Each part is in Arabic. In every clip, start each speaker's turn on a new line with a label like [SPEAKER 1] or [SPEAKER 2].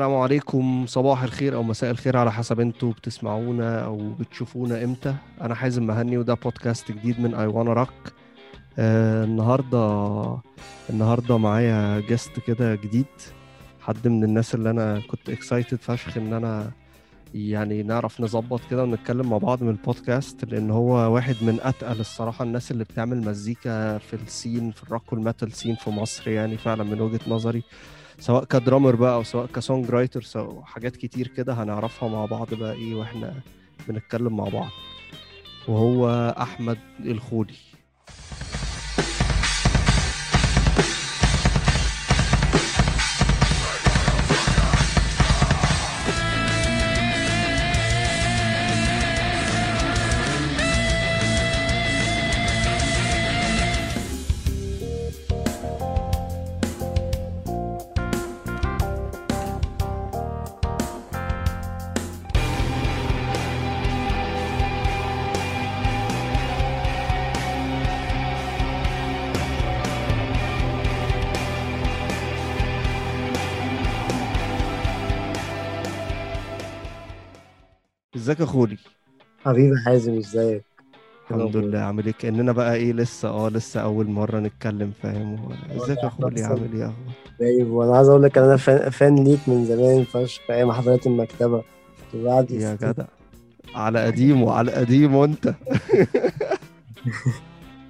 [SPEAKER 1] السلام عليكم. صباح الخير أو مساء الخير على حسب أنتوا بتسمعونا أو بتشوفونا إمتى. أنا حازم مهني وده بودكاست جديد من اي وأنا راك آه النهارده النهارده معايا guest كده جديد حد من الناس اللي أنا كنت excited فشخ إن أنا يعني نعرف نظبط كده ونتكلم مع بعض من البودكاست لأن هو واحد من أتقل الصراحة الناس اللي بتعمل مزيكا في ال scene في ال rock وال metal scene في مصر يعني فعلا من وجهة نظري. سواء كدرامر بقى أو سواء كسونج رايتر أو حاجات كتير كده هنعرفها مع بعض بقى إيه وإحنا بنتكلم مع بعض. وهو أحمد الخولي. ازيك يا خولي
[SPEAKER 2] حبيبي حازم إزيك؟
[SPEAKER 1] الحمد لله عامل إيه؟ كأننا بقى إيه لسه آه لسه أول مرة نتكلم فاهم؟ إزيك يا خولي عامل إيه
[SPEAKER 2] طيب وأنا عايز أقول لك أنا فان, ليك من زمان فشخ في أيام حفلات المكتبة.
[SPEAKER 1] بعد يا جدع على قديم وعلى قديم وأنت؟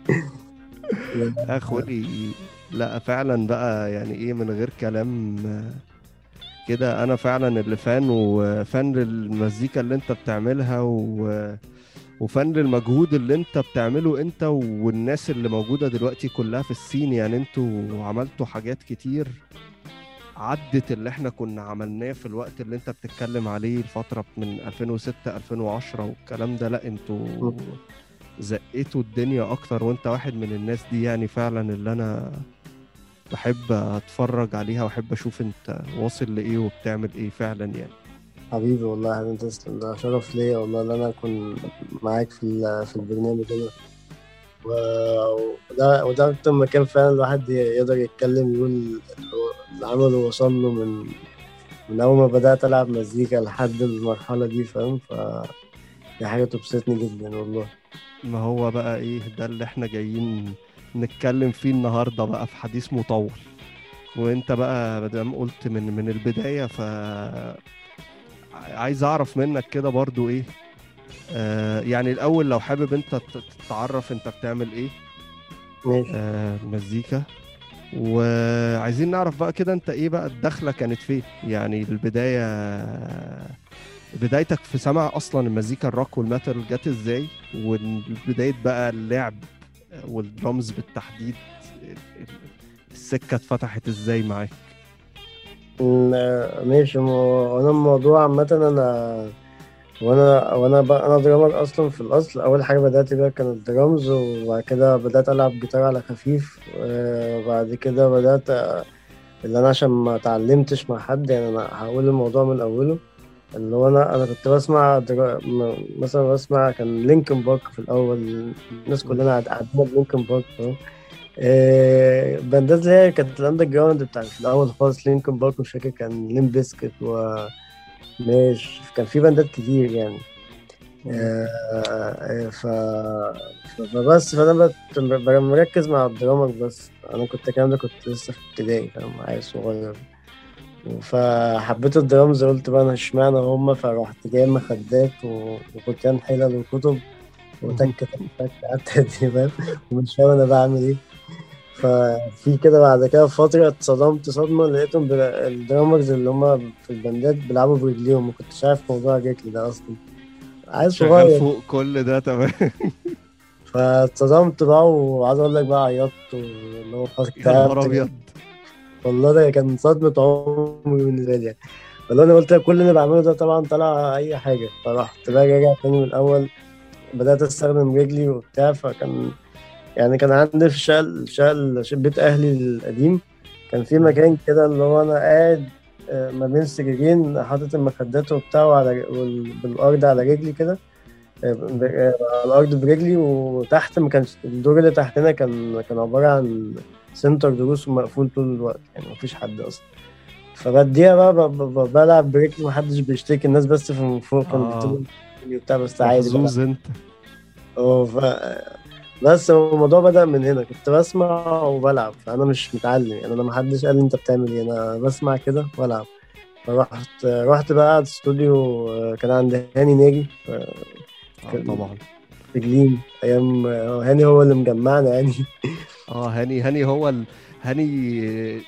[SPEAKER 1] يا خولي لا فعلا بقى يعني إيه من غير كلام كده. أنا فعلا اللي فان وفان للمزيكا اللي أنت بتعملها و... وفن للمجهود اللي أنت بتعمله أنت والناس اللي موجودة دلوقتي كلها في السين. يعني أنتوا عملتوا حاجات كتير عدت اللي إحنا كنا عملناه في الوقت اللي أنت بتتكلم عليه الفترة من 2006 2010 والكلام ده. لأ أنتوا زقيتوا الدنيا أكتر وأنت واحد من الناس دي. يعني فعلا اللي أنا بحب أتفرج عليها وأحب أشوف أنت واصل لإيه وبتعمل إيه فعلا يعني.
[SPEAKER 2] حبيبي والله انت تسلم. ده شرف ليا والله إن أنا أكون معاك في في البرنامج ده. وده وده أكتر مكان فعلا الواحد يقدر يتكلم يقول اللي عمله وصل له من من أول ما بدأت ألعب مزيكا لحد المرحلة دي فاهم؟ ف دي حاجة تبسطني جدا والله.
[SPEAKER 1] ما هو بقى إيه؟ ده اللي إحنا جايين نتكلم فيه النهارده بقى في حديث مطول. وانت بقى مادام قلت من من البداية ف عايز اعرف منك كده برضو إيه آه يعني الأول لو حابب انت تتعرف انت بتعمل إيه
[SPEAKER 2] ماشي.
[SPEAKER 1] آه مزيكا. وعايزين نعرف بقى كده انت إيه بقى الدخلة كانت فين؟ يعني البداية بدايتك في سمع أصلا المزيكا الروك والميتال جت إزاي؟ وبدايه بقى اللعب والدرامز بالتحديد السكة اتفتحت إزاي معاك؟
[SPEAKER 2] ماشي. أنا الموضوع عامة أنا وأنا وأنا بقى أنا drummer أصلا في الاصل. اول حاجة بدأت بيها كانت درامز وبعد كده بدأت ألعب جيتار على خفيف. وبعد كده بدأت اللي أنا عشان ما اتعلمتش مع حد يعني أنا هقول الموضوع من أوله. اللي هو أنا أنا كنت بسمع درا... مثلا بسمع كان Linkin Park في الأول. الناس كلنا قاعدين ب Linkin Park فاهم؟ باندات اللي هي كانت ال underground بتاع في الأول خالص. Linkin Park مش فاكر كان Limp Bizkit و كان في باندات كتير يعني. آه ف... فبس فأنا. مركز مع ال drummer بس. أنا كنت الكلام ده كنت لسه في ابتدائي فاهم؟ عيل صغير. فحبيت الدرامز قلت بقى أنا اشمعنى هما فرحت جايب مخدات وكنت حلل وكتب وتك تك قعدت فاهم؟ ومش فاهم أنا بعمل إيه. ففي كده بعد كده فترة اتصدمت صدمة لقيتهم الدرامرز اللي هما في البندات بيلعبوا برجليهم. ما كنتش عارف موضوع رجلي ده أصلا.
[SPEAKER 1] عايز صغير. فوق كل ده تمام
[SPEAKER 2] فاتصدمت بقى وعايز أقول لك بقى عيطت اللي هو
[SPEAKER 1] يا نهار أبيض.
[SPEAKER 2] والله ده كان صدمة عمري بالنسبة لي يعني. فاللي أنا قلت كل اللي بعمله ده طبعا طلع أي حاجة. فرحت بقى راجع تاني من الأول. بدأت أستخدم رجلي وبتاع فكان يعني كان عندي في شقة شقة بيت أهلي القديم. كان في مكان كده اللي هو أنا قاعد ما بين سريرين حاطط المخدات وبتاع على بالأرض على رجلي كده. على الأرض برجلي وتحت ما كانش الدور اللي تحتنا كان كان عبارة عن سنتر دروس ومقفول طول الوقت يعني مفيش حد أصلا. فبديها بقى بلعب برجلي محدش بيشتكي الناس بس في من فوق
[SPEAKER 1] آه.
[SPEAKER 2] وبتاع بس عادي.
[SPEAKER 1] محظوظ أنت.
[SPEAKER 2] آه ف... بس الموضوع بدأ من هنا كنت بسمع وبلعب فأنا مش متعلم يعني أنا محدش قال لي أنت بتعمل إيه أنا بسمع كده وألعب. فرحت رحت بقى استوديو آه، كان عند هاني ناجي آه،
[SPEAKER 1] آه طبعا.
[SPEAKER 2] في جليم أيام آه، هاني هو اللي مجمعنا يعني.
[SPEAKER 1] آه هاني هاني هو ال... هاني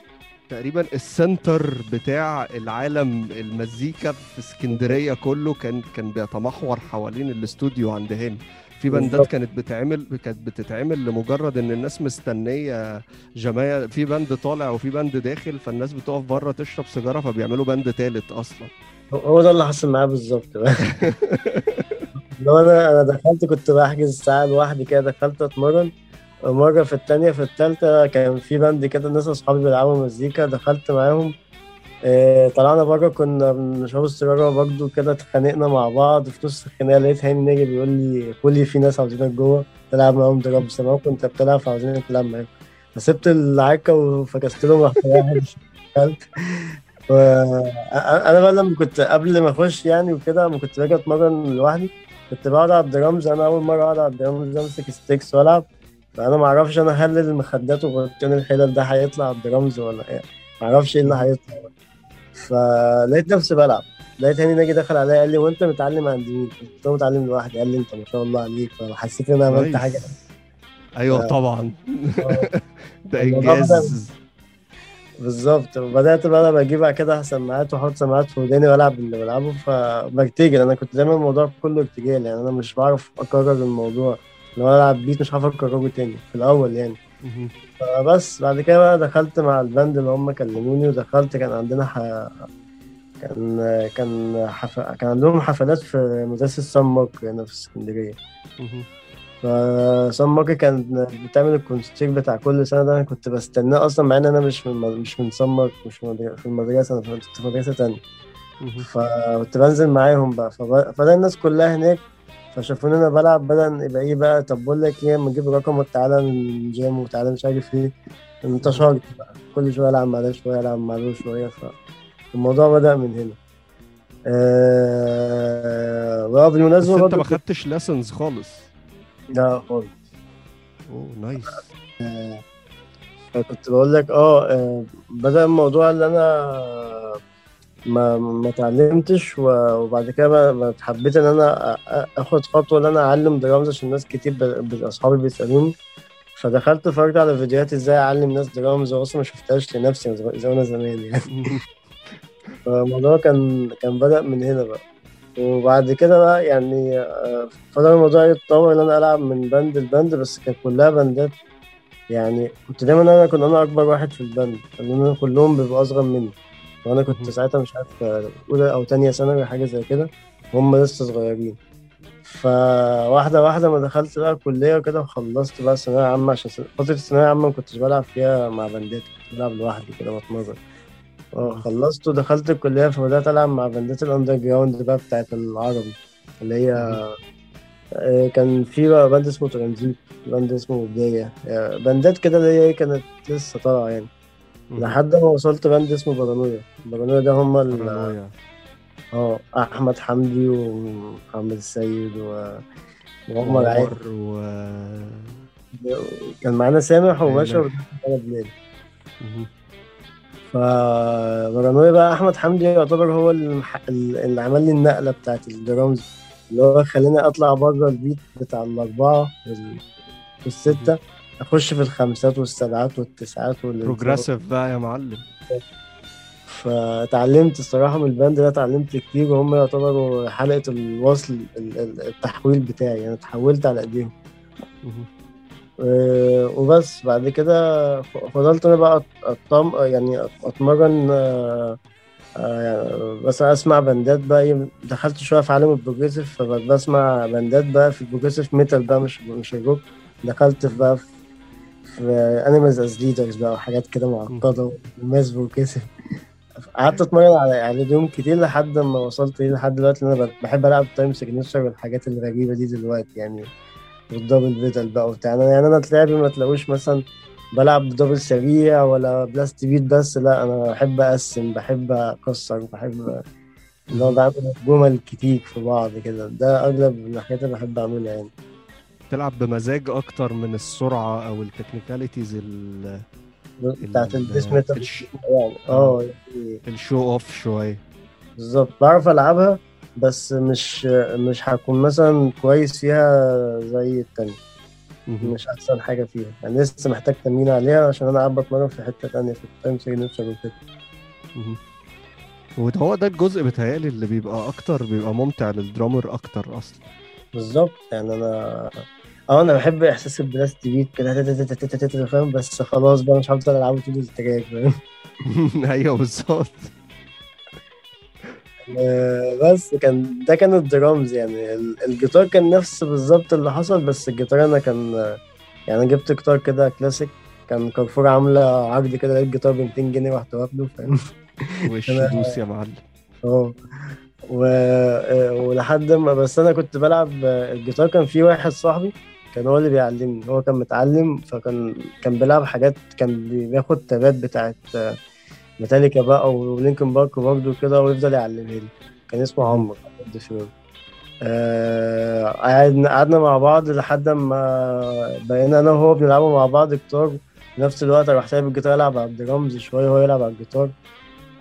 [SPEAKER 1] تقريبا ال center بتاع العالم المزيكا في اسكندرية كله كان كان بيتمحور حوالين الاستوديو عند هاني. في band
[SPEAKER 2] ات.
[SPEAKER 1] كانت بتتعمل كانت بتتعمل لمجرد إن الناس مستنية جماعة في band طالع وفي band داخل فالناس بتقف بره تشرب سيجارة فبيعملوا band تالت أصلا.
[SPEAKER 2] هو ده اللي حصل معايا بالظبط لو أنا أنا دخلت كنت بحجز ساعة لوحدي كده دخلت أتمرن. مرة في التانية في التالتة كان في band كده ناس أصحابي بيلعبوا مزيكا دخلت معاهم. آه، طلعنا بره كنا بنشرب السيجارة برضه كده اتخانقنا مع بعض. في نص الخناقة لقيت هاني ناجي بيقول لي في ناس عاوزينك جوه تلعب معاهم دراجون سمعوا كنت بتلعب فعاوزينك تلعب معاهم. فسبت العركة وفكست لهم رحت رايح دخلت. و... أنا بقى لما كنت قبل ما أخش يعني وكده لما كنت باجي أتمرن لوحدي كنت بقعد على الدرامز. أنا أول مرة أقعد على الدرامز أمسك sticks وألعب. فانا ما أعرفش أنا هل المخدات وغطيان الحلل ده هيطلع على الدرامز ولا إيه. ما أعرفش إيه اللي هيطلع. فلقيت نفسي بلعب. لقيت هاني ناجي دخل عليا قال لي وانت متعلم عند مين؟ قلت له متعلم لوحدي. قال لي انت ما شاء الله عليك. فحسيت إن أنا عملت. حاجة.
[SPEAKER 1] أيوه
[SPEAKER 2] آه.
[SPEAKER 1] طبعا. ده إنجاز.
[SPEAKER 2] بالظبط. بدأت بقى أنا بجيب بعد كده سماعات وأحط سماعات في وداني وألعب اللي بلعبه. فبرتجل أنا كنت دايما الموضوع كله ارتجال يعني أنا مش بعرف أكرر الموضوع. لو أنا ألعب بيت مش عارف اكرره تاني في الأول يعني. فبس بعد كده بقى دخلت مع الباند اللي هم كلموني ودخلت كان عندنا ح... كان كان حف... كان عندهم حفلات في مدرسة سان مارك هنا في اسكندرية.
[SPEAKER 1] ف
[SPEAKER 2] سان مارك كان بتعمل ال concert بتاع كل سنة ده أنا كنت بستناه أصلا مع إن أنا مش من مش من سان مارك مش في المدرسة- أنا كنت في مدرسة تانية. فكنت بنزل معاهم بقى فب... فده الناس كلها هناك فشافوني أنا بلعب بدأ يبقى إيه بقى طب بقول لك إيه اما أجيب رقم وتعالى ال jam وتعالى مش عارف إيه. انتشرت بقى كل شوية العب مع ده شوية العب مع ده شوية فالموضوع بدأ من هنا. آه... واه
[SPEAKER 1] بس
[SPEAKER 2] بالمناسبه
[SPEAKER 1] انت ما خدتش lessons خالص.
[SPEAKER 2] لا خالص.
[SPEAKER 1] أوه nice
[SPEAKER 2] كنت بقول لك آه آه، بدأ الموضوع اللي أنا ما ما اتعلمتش وبعد كده بقى حبيت ان أنا اخد خطوة ان أنا اعلم درامز عشان ناس كتير اصحابي بيسألوني. فدخلت اتفرجت على فيديوهات إزاي اعلم ناس درامز واصلا ما شفتهاش لنفسي زي زي أنا زمان يعني. فالموضوع كان كان بدأ من هنا بقى. وبعد كده بقى يعني آه، فضل الموضوع يتطور إن أنا ألعب من بند لبند بس كانت كلها بندات. يعني كنت دايما أنا كنت أنا أكبر واحد في البند لأن كلهم بيبقوا أصغر مني. وأنا كنت. ساعتها مش عارف آه، أولى أو تانية ثانوي حاجة زي كده. هم لسه صغيرين. فواحدة واحدة ما دخلت بقى الكلية وكده وخلصت بقى ثانوية عامة عشان فترة الثانويه عامة ما كنتش بلعب فيها مع بندات كنت بلعب لوحدي كده بتمرن. آه خلصت ودخلت الكلية فبدأت ألعب مع band ات ال underground بقى بتاعت العربي اللي هي آه، كان في بقى band اسمه ترانزيت band اسمه بداية. آه، band ات كده اللي هي كانت لسه طالعة يعني. لحد ما وصلت band اسمه بارانويا. بارانويا ده هم ال-. آه أحمد حمدي ومحمد السيد و- وعمر
[SPEAKER 1] وعمر و
[SPEAKER 2] كان معانا سامح وباشا بلال
[SPEAKER 1] مهم.
[SPEAKER 2] فبارانويا بقى أحمد حمدي يعتبر هو. اللي عمل لي النقلة بتاعت الدرامز. اللي هو خلاني أطلع بره البيت بتاع الأربعة وال... والستة. أخش في الخمسات والسبعات والتسعات وال
[SPEAKER 1] progressive بقى يا معلم.
[SPEAKER 2] فتعلمت الصراحة من ال band ده اتعلمت كتير وهم يعتبروا حلقة الوصل ال- ال- التحويل بتاعي أنا اتحولت على
[SPEAKER 1] إيديهم.
[SPEAKER 2] آه، وبس بعد كده فضلت أنا بقى أطم يعني أتمرن آه، آه، يعني بس أسمع band ات بقى دخلت شوية في عالم ال progressive فبسمع band ات بقى في ال progressive metal بقى مش مش الروك. دخلت بقى في Animals as Leaders بقى وحاجات كده معقدة و math progressive قعدت أتمرن على على يوم كتير لحد ما وصلت إيه لحد دلوقتي إن أنا بحب ألعب time signature والحاجات الغريبة دي دلوقتي يعني. وال double pedal بقى وبتاع. يعني أنا تلاقي ما تلاقوش مثلا بلعب ب double سريع ولا blast beat بس لا أنا بحب أقسم بحب أكسر بحب اللي هو بعمل جمل كتير في بعض كده. ده أغلب الحاجات اللي بحب أعملها يعني.
[SPEAKER 1] تلعب بمزاج أكتر من السرعة أو ال technicalities ال
[SPEAKER 2] بتاعت
[SPEAKER 1] ال-
[SPEAKER 2] ال death metal
[SPEAKER 1] الش-
[SPEAKER 2] يعني. آه يعني
[SPEAKER 1] ال show off شوية.
[SPEAKER 2] بالظبط. بعرف ألعبها بس مش مش هكون مثلا كويس فيها زي التانية. مش أحسن حاجة فيها. يعني لسه محتاج تمرين عليها عشان أنا قاعد بتمرن في حتة تانية في ال time signature
[SPEAKER 1] وكده. وهو ده الجزء بتهيألي اللي بيبقى أكتر بيبقى ممتع لل drummer أكتر أصلا.
[SPEAKER 2] بالظبط. يعني أنا آه أنا بحب احساس ال blast beat كده فاهم؟ بس خلاص بقى مش هفضل العبه طول ال track فاهم؟
[SPEAKER 1] أيوه بالظبط.
[SPEAKER 2] آه، بس كان ده كان الدرامز يعني. ال- الجيتار كان نفس بالظبط اللي حصل بس الجيتار أنا كان يعني جبت جيتار كده كلاسيك كان كارفور عاملة عرض كده لقيت جيتار ب 200 جنيه رحت واخده فاهم؟
[SPEAKER 1] وش دوس يا معلم.
[SPEAKER 2] آه. و... آه، ولحد ما بس أنا كنت بلعب آه، الجيتار كان في واحد صاحبي كان هو اللي بيعلمني. هو كان متعلم فكان كان بيلعب حاجات كان بياخد tab ات بتاعت آه، ميتاليكا بقى ولينكن بارك برضه كده ويفضل يعلمها لي كان اسمه عمرو عبد الشباب آه، قعدنا قعدنا مع بعض لحد ما بقينا أنا وهو بنلعبوا مع بعض جيتار في نفس الوقت راح سايب الجيتار يلعب على الدرامز شوية وهو يلعب على الجيتار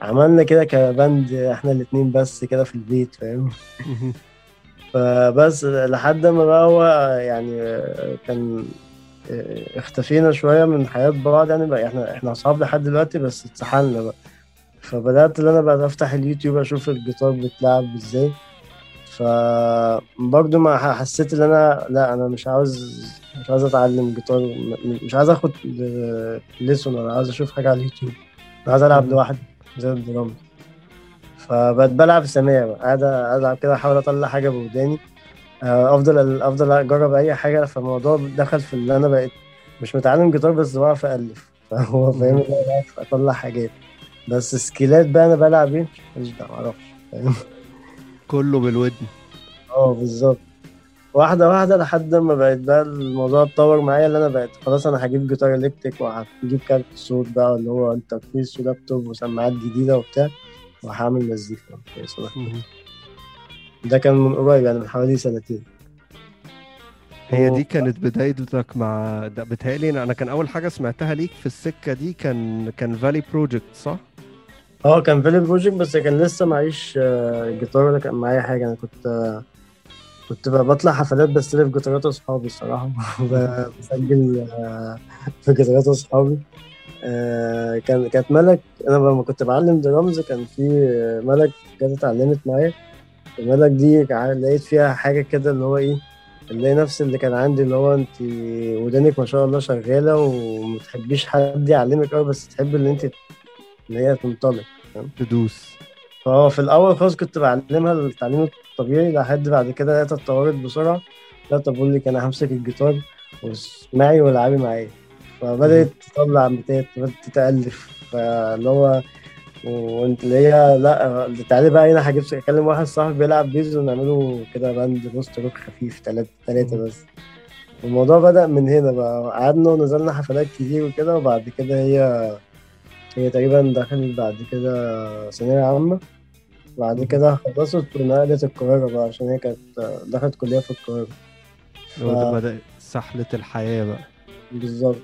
[SPEAKER 2] عملنا كده ك band إحنا الاتنين بس كده في البيت فاهم. فبس لحد ما بقى هو يعني آه، كان آه، اختفينا شوية من حياة بعض يعني بقى إحنا إحنا أصحاب لحد دلوقتي بس اتسحلنا بقى. فبدأت إن أنا بقى أفتح اليوتيوب أشوف الجيتار بيتلعب إزاي. فبرضه ما حسيت إن أنا لا أنا مش عاوز مش عاوز أتعلم جيتار مش عاوز آخد lesson ولا عاوز أشوف حاجة على اليوتيوب. أنا عايز
[SPEAKER 1] ألعب.
[SPEAKER 2] لوحدي زي الدرامز. فبقيت بلعب سماع بقى. قاعد العب كده أحاول أطلع حاجة بوداني. آه، أفضل أفضل أجرب أي حاجة. فالموضوع دخل في اللي أنا بقيت مش متعلم جيتار بس بعرف الف فهو فاهم بعرف أطلع حاجات. بس سكيلات بقى أنا بلعب إيه ماليش دعوة معرفش. فاهم؟
[SPEAKER 1] كله بالودن.
[SPEAKER 2] آه بالظبط. واحدة واحدة لحد ما بقيت بقى الموضوع اتطور معايا اللي أنا بقيت خلاص أنا هجيب جيتار electric وهجيب كارت صوت بقى اللي هو interface ولابتوب وسماعات جديدة وبتاع. وهعمل مزيكا. ده كان من قريب يعني من حوالي سنتين.
[SPEAKER 1] هي دي كانت بدايتك مع ده بتهيألي أنا كان أول حاجة سمعتها ليك في السكة دي كان كان فالي project صح؟
[SPEAKER 2] آه كان فيلي project بس كان لسه معيش آه، جيتار ولا كان معايا حاجة. أنا كنت آه، كنت بطلع حفلات بستلف جيتارات أصحابي الصراحة. بسجل آه، في جيتارات أصحابي. آه، كان كانت ملك أنا لما كنت بعلم درامز كان في ملك كانت اتعلمت معايا. الملك دي لقيت فيها حاجة كده اللي هو إيه اللي نفس اللي كان عندي اللي هو انت ودانك ما شاء الله شغالة ومتحبيش حد يعلمك قوي بس تحب اللي انت اللي هي تنطلق
[SPEAKER 1] تدوس.
[SPEAKER 2] فهو في الأول خالص كنت بعلمها التعليم الطبيعي لحد بعد كده لقيتها اتطورت بسرعة. لا طب بقول لك أنا همسك الجيتار واسمعي والعبي معايا. فبدأت تطلع بتات بدات تتالف فاللي هو وانت اللي هي لأ تعالي بقى هنا هجيب اكلم واحد صاحبي بيلعب bass ونعمله كده band post rock خفيف تلاتة
[SPEAKER 1] مم.
[SPEAKER 2] بس. الموضوع بدأ من هنا بقى. قعدنا ونزلنا حفلات كتير وكده وبعد كده هي هي تقريبا دخلت بعد كده ثانوية عامة. بعد كده خلصت ونقلت القاهرة بقى عشان هي كانت دخلت كلية في القاهرة.
[SPEAKER 1] وده بدأ سحلة الحياة بقى.
[SPEAKER 2] بالظبط.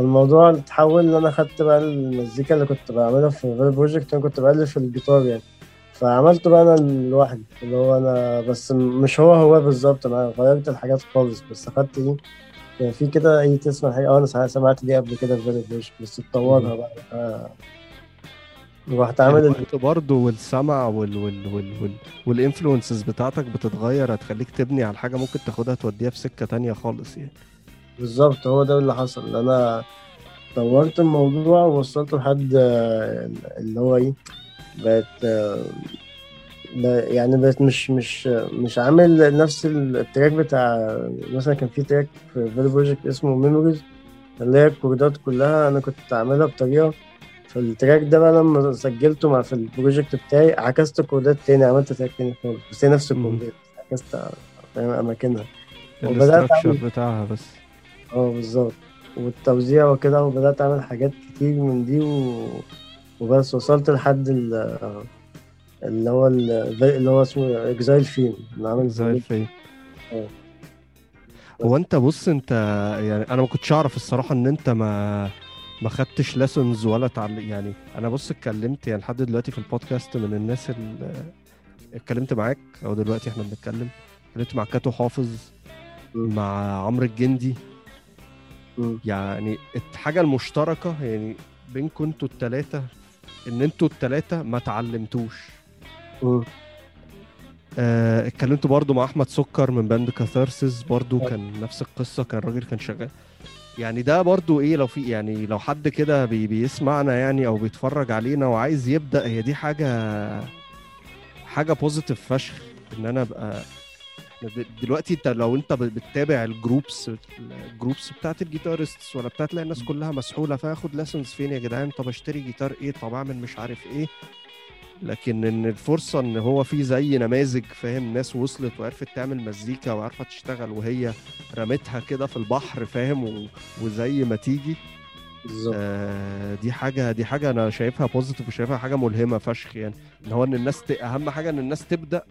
[SPEAKER 2] فالموضوع اتحول إن أنا خدت بقى المزيكا اللي كنت بعملها في فيل project أنا كنت بألف الجيتار يعني. فعملته بقى أنا لوحدي اللي هو أنا بس مش هو هو بالظبط أنا غيرت الحاجات خالص بس اخدت إيه يعني في كده أي تسمع حاجة؟ آه أنا سمعت دي قبل كده في فيل project بس اتطورها بقى. آه. رحت عامل ال-
[SPEAKER 1] الوقت برضه والسمع وال وال وال وال وال influences بتاعتك بتتغير هتخليك تبني على حاجة ممكن تاخدها توديها في سكة تانية خالص يعني.
[SPEAKER 2] بالظبط هو ده اللي حصل. أنا طورت الموضوع ووصلته لحد آه، اللي هو إيه بقت آه، يعني بقت مش مش مش عامل نفس ال track بتاع مثلا كان في track في فيل project اسمه Memories اللي هي الكوردات كلها أنا كنت عاملها بطريقة. فال track ده بقى لما سجلته مع في ال project بتاعي عكست الكوردات تاني عملت track تاني خالص. بس هي نفس. الكوردات عكست أماكنها. ال
[SPEAKER 1] structure بتاعها بس.
[SPEAKER 2] آه بالظبط والتوزيع وكده وبدأت أعمل حاجات كتير من دي و... وبس وصلت لحد ال... اللي هو ال... اللي هو اسمه Exile فين اللي عامل
[SPEAKER 1] زي الفيل
[SPEAKER 2] آه.
[SPEAKER 1] هو أنت بص أنت يعني أنا ما كنتش أعرف الصراحة إن أنت ما ما خدتش lessons ولا تعلم يعني أنا بص اتكلمت يعني لحد دلوقتي في البودكاست من الناس اللي اتكلمت معاك أو دلوقتي إحنا بنتكلم اتكلمت مع كاتو حافظ. مع عمرو الجندي. يعني الحاجة المشتركة يعني بينكم أنتوا التلاتة إن أنتوا التلاتة ما اتعلمتوش. آه، اتكلمت برضو مع أحمد سكر من band Catharsis برضو. كان نفس القصة كان راجل كان شغال يعني ده برضو إيه لو في يعني لو حد كده بي بيسمعنا يعني أو بيتفرج علينا وعايز يبدأ هي دي حاجة حاجة positive فشخ إن أنا أبقى دلوقتي انت لو انت بتتابع ال groups ال groups بتاعت ال guitarists ولا بتاعت الناس كلها مسحولة فآخد lessons فين يا جدعان؟ طب اشتري جيتار إيه طب أعمل مش عارف إيه. لكن إن الفرصة إن هو في زي نماذج فاهم؟ ناس وصلت وعرفت تعمل مزيكا وعارفة تشتغل وهي رمتها كده في البحر فاهم؟ و... وزي ما تيجي.
[SPEAKER 2] بالظبط.
[SPEAKER 1] آه دي حاجة دي حاجة أنا شايفها بوزيتيف وشايفها حاجة ملهمة فشخ يعني. إن هو إن الناس ت... أهم حاجة إن الناس تبدأ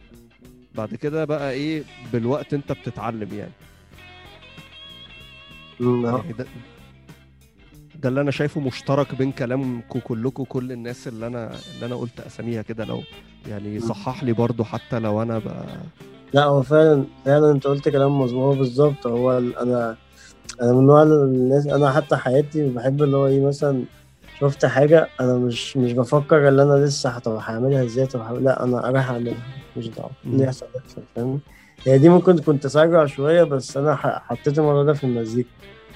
[SPEAKER 1] بعد كده بقى إيه بالوقت انت بتتعلم يعني. يعني ده ده اللي أنا شايفه مشترك بين كلامكم كلكم كل الناس اللي أنا اللي أنا قلت اساميها كده. لو يعني صحح لي برضو حتى لو أنا بقى
[SPEAKER 2] لا هو فعلا فعلا انت قلت كلام مظبوط. بالظبط. هو أنا أنا من نوع الناس أنا حتى حياتي بحب اللي هو إيه مثلا شفت حاجة أنا مش مش بفكر اللي أنا لسه طب هعملها إزاي طب لا أنا رايح أعملها. ماليش دعوة. اللي. يحصل يحصل فاهم هي دي ممكن كنت تسرع شوية بس أنا ح- حطيت الموضوع ده في المزيكا.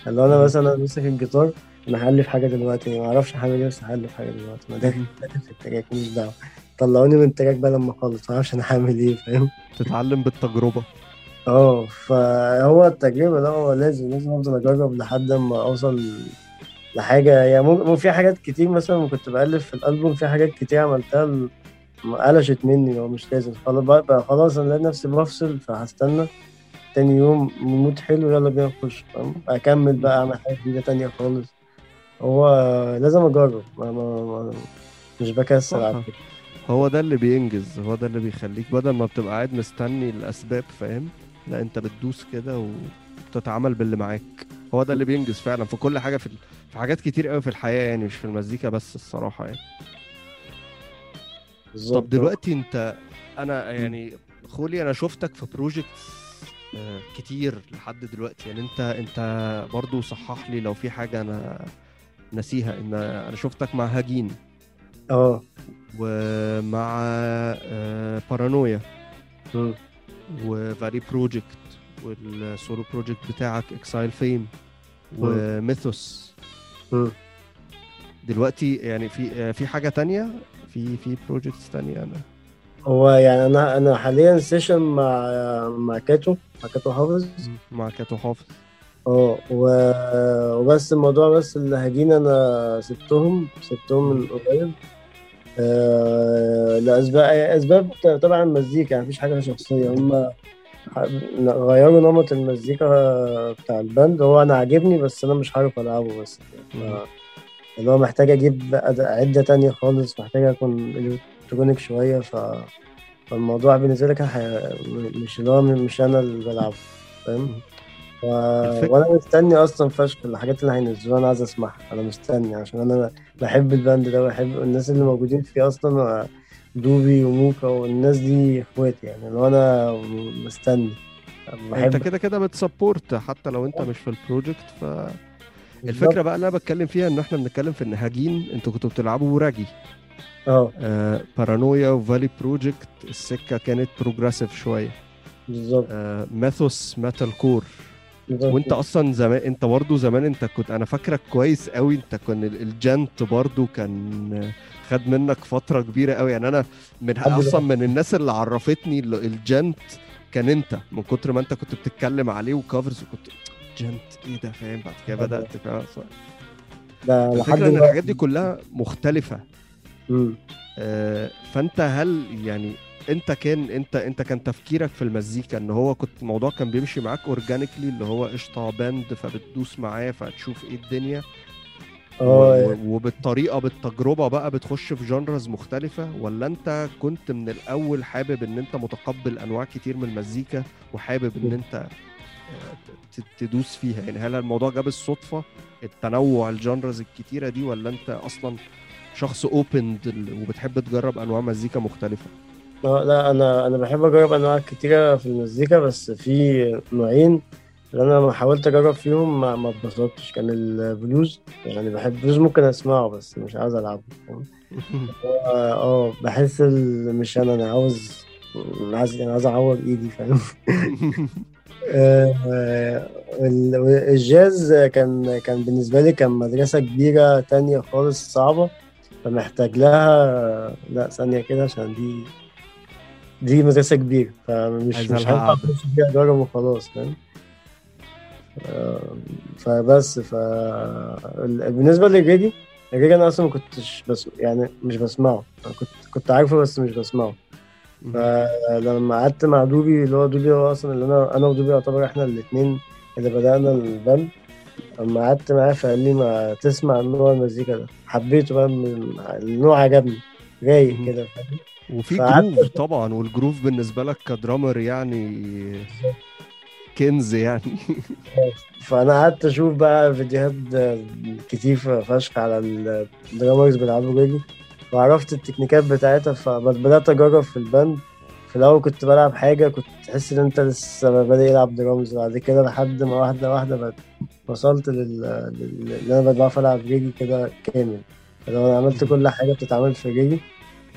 [SPEAKER 2] اللي
[SPEAKER 1] مم.
[SPEAKER 2] مثلا ماسك الجيتار أنا هألف حاجة دلوقتي ما أعرفش هعمل إيه بس هألف حاجة دلوقتي. داخل داخل في ال track ماليش دعوة. طلعوني من ال track بقى لما أخلص معرفش أنا هعمل إيه فاهم؟
[SPEAKER 1] تتعلم بالتجربة.
[SPEAKER 2] آه فهو التجربة ده هو لازم لازم أفضل أجرب لحد ما أوصل لحاجة. يعني ممكن في حاجات كتير مثلا كنت بألف في الألبوم في حاجات كتير عملتها قلشت مني لو مش لازم. خلاص بقى, خلاص أنا لقيت نفسي بفصل فهستنى تاني يوم mood حلو يلا بينا نخش أكمل بقى أعمل حاجة جديدة تانية خالص. هو لازم أجرب ما ما ما مش بكسل على
[SPEAKER 1] صح.
[SPEAKER 2] فكرة.
[SPEAKER 1] هو ده اللي بينجز هو ده اللي بيخليك بدل ما بتبقى قاعد مستني الأسباب فاهم؟ لا أنت بتدوس كده وبتتعامل باللي معاك. هو ده اللي بينجز فعلا في كل حاجة في في حاجات كتير قوي في الحياة يعني مش في المزيكا بس الصراحة يعني.
[SPEAKER 2] بالظبط.
[SPEAKER 1] طب دلوقتي انت أنا يعني خولي أنا شفتك في projects كتير لحد دلوقتي. يعني انت انت برضو صحح لي لو في حاجة أنا نسيها ان أنا شفتك مع هاجين.
[SPEAKER 2] آه.
[SPEAKER 1] ومع آه، بارانويا. وفاري project وال solo project بتاعك اكسايل فيم وميثوس. دلوقتي يعني في آه، في حاجة تانية؟ في في projects تانية أنا.
[SPEAKER 2] هو يعني أنا أنا حاليا session مع مع كاتو مع كاتو حافظ.
[SPEAKER 1] مع كاتو حافظ.
[SPEAKER 2] أه وبس الموضوع بس اللي هجين أنا سبتهم سبتهم من قريب. آه، لأسباب أسباب طبعا المزيكا يعني مفيش حاجة شخصية. هم غيروا نمط المزيكا بتاع ال band. هو أنا عاجبني بس أنا مش عارف ألعبه بس.
[SPEAKER 1] مم.
[SPEAKER 2] ف- اللي هو محتاج أجيب عدة تانية خالص محتاج أكون electronic شوية ف فالموضوع بالنسبة كان حي- مش اللي هو مش أنا اللي بلعبه فاهم.
[SPEAKER 1] الفك-
[SPEAKER 2] وأنا مستني أصلا فشخ الحاجات اللي هينزلوها أنا عايز أسمعها أنا مستني عشان أنا بحب ال band ده وبحب الناس اللي موجودين فيه أصلا دوبي وموكا والناس دي إخواتي يعني اللي أنا مستني
[SPEAKER 1] أنت
[SPEAKER 2] بحب
[SPEAKER 1] كده كده بت support حتى لو أنت مش في ال project
[SPEAKER 2] بالظبط.
[SPEAKER 1] فالفكرة بقى اللي أنا بتكلم فيها إن إحنا بنتكلم في ان هاجين أنتوا كنتوا بتلعبوا راجي آه. بارانويا وفاري project السكة كانت progressive شوية.
[SPEAKER 2] بالظبط.
[SPEAKER 1] آه ميثوس metalcore
[SPEAKER 2] بالظبط.
[SPEAKER 1] وأنت أصلا زمان أنت برضه زمان أنت كنت أنا فاكرك كويس قوي أنت كان ال- ال djent برضه كان خد منك فترة كبيرة قوي يعني أنا من أصلا من الناس اللي عرفتني ال- ال djent كان أنت من كتر ما أنت كنت بتتكلم عليه و covers وكنت djent إيه ده فاهم؟ بعد كده. بدأت فاهم
[SPEAKER 2] ده لحد إن.
[SPEAKER 1] الحاجات دي كلها
[SPEAKER 2] مختلفة.
[SPEAKER 1] آه، فأنت هل يعني أنت كان أنت أنت كان تفكيرك في المزيكا إن هو كنت الموضوع كان بيمشي معاك organically اللي هو قشطة band فبتدوس معاه فتشوف إيه الدنيا؟ آه. وبالطريقة بالتجربة بقى بتخش في genres مختلفة؟ ولا أنت كنت من الأول حابب إن أنت متقبل أنواع كتير من المزيكا وحابب إن أنت تدوس فيها. يعني هل الموضوع جه بالصدفة؟ التنوع ال genres الكتيرة دي ولا أنت أصلا شخص open وبتحب تجرب أنواع مزيكا مختلفة؟
[SPEAKER 2] آه، لا أنا أنا بحب أجرب أنواع كتيرة في المزيكا بس في نوعين اللي أنا لما حاولت أجرب فيهم ما ما اتبسطتش. كان البلوز يعني بحب البلوز ممكن أسمعه بس مش عاوز ألعبه؟ آه بحس مش أنا أنا عاوز عايز أنا عايز أعور إيدي فاهم؟ الجاز كان كان بالنسبة لي كان مدرسة كبيرة تانية خالص صعبة فمحتاج لها لا ثانية كده عشان دي دي مدرسة كبيرة فمش مش هينفع. اخش فيها اجرب وخلاص فاهم آه، فبس ف ال- بالنسبة للريجي الريجي أنا أصلا ما كنتش بس يعني مش بسمعه كنت كنت عارفه بس مش بسمعه فلما قعدت مع دوبي اللي هو دوبي هو أصلا اللي أنا أنا ودوبي يعتبر إحنا الاثنين اللي بدأنا ال band لما قعدت معاه فقال لي ما تسمع نوع المزيكا ده. حبيته بقى من النوع عجبني. رايق. كده
[SPEAKER 1] وفي groove طبعا وال groove بالنسبة لك ك drummer يعني كنز يعني.
[SPEAKER 2] فأنا قعدت أشوف بقى فيديوهات كتير فشخ على ال drummers بيلعبوا ريجي وعرفت ال techniqueات بتاعتها فبدأت أجرب في ال band في الأول كنت بلعب حاجة كنت تحس إن أنت لسه بادئ يلعب درامز. بعد كده لحد ما واحدة واحدة بقت وصلت لل لل- اللي أنا بعرف ألعب ريجي كده كامل. لو أنا عملت كل حاجة بتتعمل في ريجي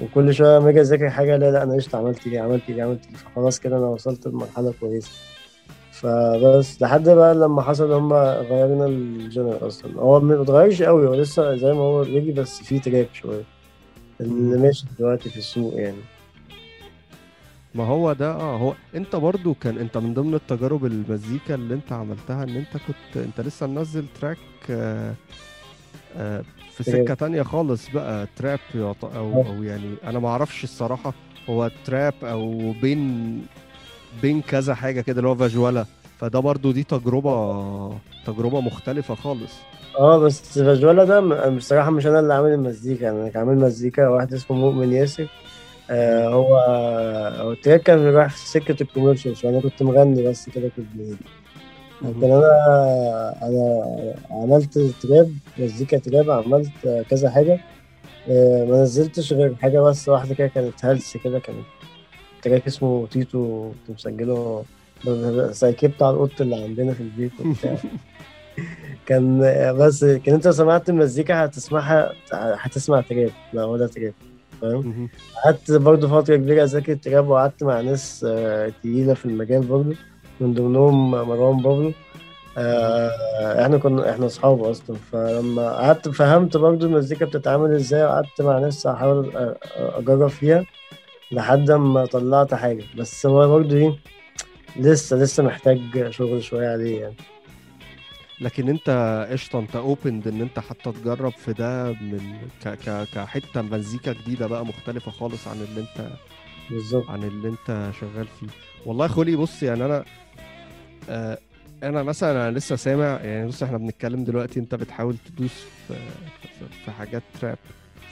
[SPEAKER 2] وكل شوية لما أجي أذاكر حاجة لا لأ أنا قشطة عملت دي عملت دي عملت دي. فخلاص كده أنا وصلت لمرحلة كويسة. فبس لحد بقى لما حصل هما غيروا ال genre أصلا. هو ما اتغيرش قوي هو لسه زي ما هو ريجي بس فيه trap شوية. اللي. ماشي دلوقتي في السوق يعني
[SPEAKER 1] ما هو ده آه هو أنت برضو كان أنت من ضمن التجارب المزيكا اللي أنت عملتها إن أنت كنت أنت لسه منزل track آه آه في
[SPEAKER 2] trap.
[SPEAKER 1] سكة تانية خالص بقى trap أو
[SPEAKER 2] آه.
[SPEAKER 1] أو يعني أنا ما أعرفش الصراحة هو trap أو بين بين كذا حاجة كده اللي هو فاجولا فده برضو دي تجربة تجربة مختلفة خالص
[SPEAKER 2] آه بس فاجولا ده بصراحة مش أنا اللي عامل المزيكا أنا كان عامل مزيكا واحد اسمه مؤمن ياسر. آه هو هو ال track كان رايح في سكة ال commercials وأنا كنت مغني بس كده كنت بإيدي لكن أنا أنا عملت trap مزيكا trap عملت كذا حاجة. آه ما نزلتش غير حاجة بس واحدة كده كانت هلس كده كانت track اسمه تيتو كنت مسجله سكيه بتاع القط اللي عندنا في البيت وبتاع. كان بس كان انت لو سمعت المزيكا هتسمعها هتسمع trap لا هو ده trap فاهم. قعدت برضه فترة كبيرة أذاكر trap وقعدت مع ناس آه، تقيلة في المجال برضه من ضمنهم مروان بابلو. آه، إحنا كنا إحنا أصحاب أصلا فلما قعدت فهمت برضه المزيكا بتتعمل إزاي وقعدت مع ناس أحاول أ- أجرب فيها لحد ما طلعت حاجة. بس هو برضه إيه لسه لسه محتاج شغل شوية عليه يعني.
[SPEAKER 1] لكن انت قشطة انت اوبند ان انت حتى تجرب في ده من ك ك كحتة مزيكا جديدة بقى مختلفة خالص عن اللي انت
[SPEAKER 2] بالظبط.
[SPEAKER 1] عن اللي انت شغال فيه. والله خولي بص يعني أنا آه أنا مثلا أنا لسه سامع يعني بص إحنا بنتكلم دلوقتي انت بتحاول تدوس في, في, في حاجات trap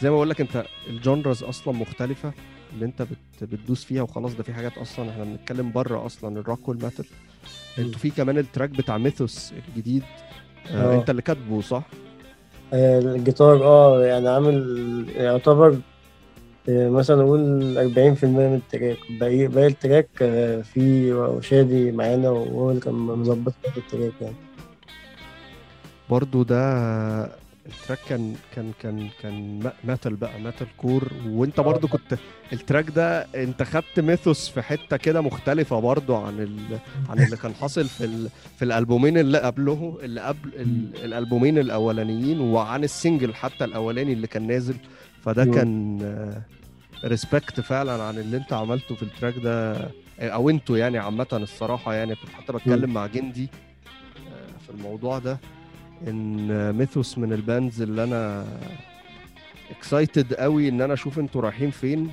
[SPEAKER 1] زي ما بقول لك انت ال genres أصلا مختلفة اللي انت بت بتدوس فيها وخلاص ده في حاجات أصلا إحنا بنتكلم بره أصلا ال rock وال metal أنتوا في كمان ال track بتاع Mythos الجديد آه
[SPEAKER 2] آه.
[SPEAKER 1] انت اللي كاتبه صح؟
[SPEAKER 2] آه، الجيتار آه يعني عامل يعتبر آه، مثلا نقول 40% من ال track باقي باقي التراك آه، في شادي معانا وهو اللي كان مظبط ال track يعني
[SPEAKER 1] برضو ده ال track كان كان كان كان metal بقى metalcore وانت برضو كنت ال track ده انت خدت Mythos في حتة كده مختلفة برضو عن ال... عن اللي كان حاصل في ال... في الألبومين اللي قبله اللي قبل ال... الألبومين الأولانيين وعن ال single حتى الأولاني اللي كان نازل. فده
[SPEAKER 2] مم.
[SPEAKER 1] كان respect فعلا عن اللي انت عملته في ال track ده أو أنتوا يعني عامة الصراحة يعني كنت حتى بتكلم مع جندي آه، في الموضوع ده. إن Mythos من ال bands اللي أنا excited قوي إن أنا أشوف إنتوا رايحين فين.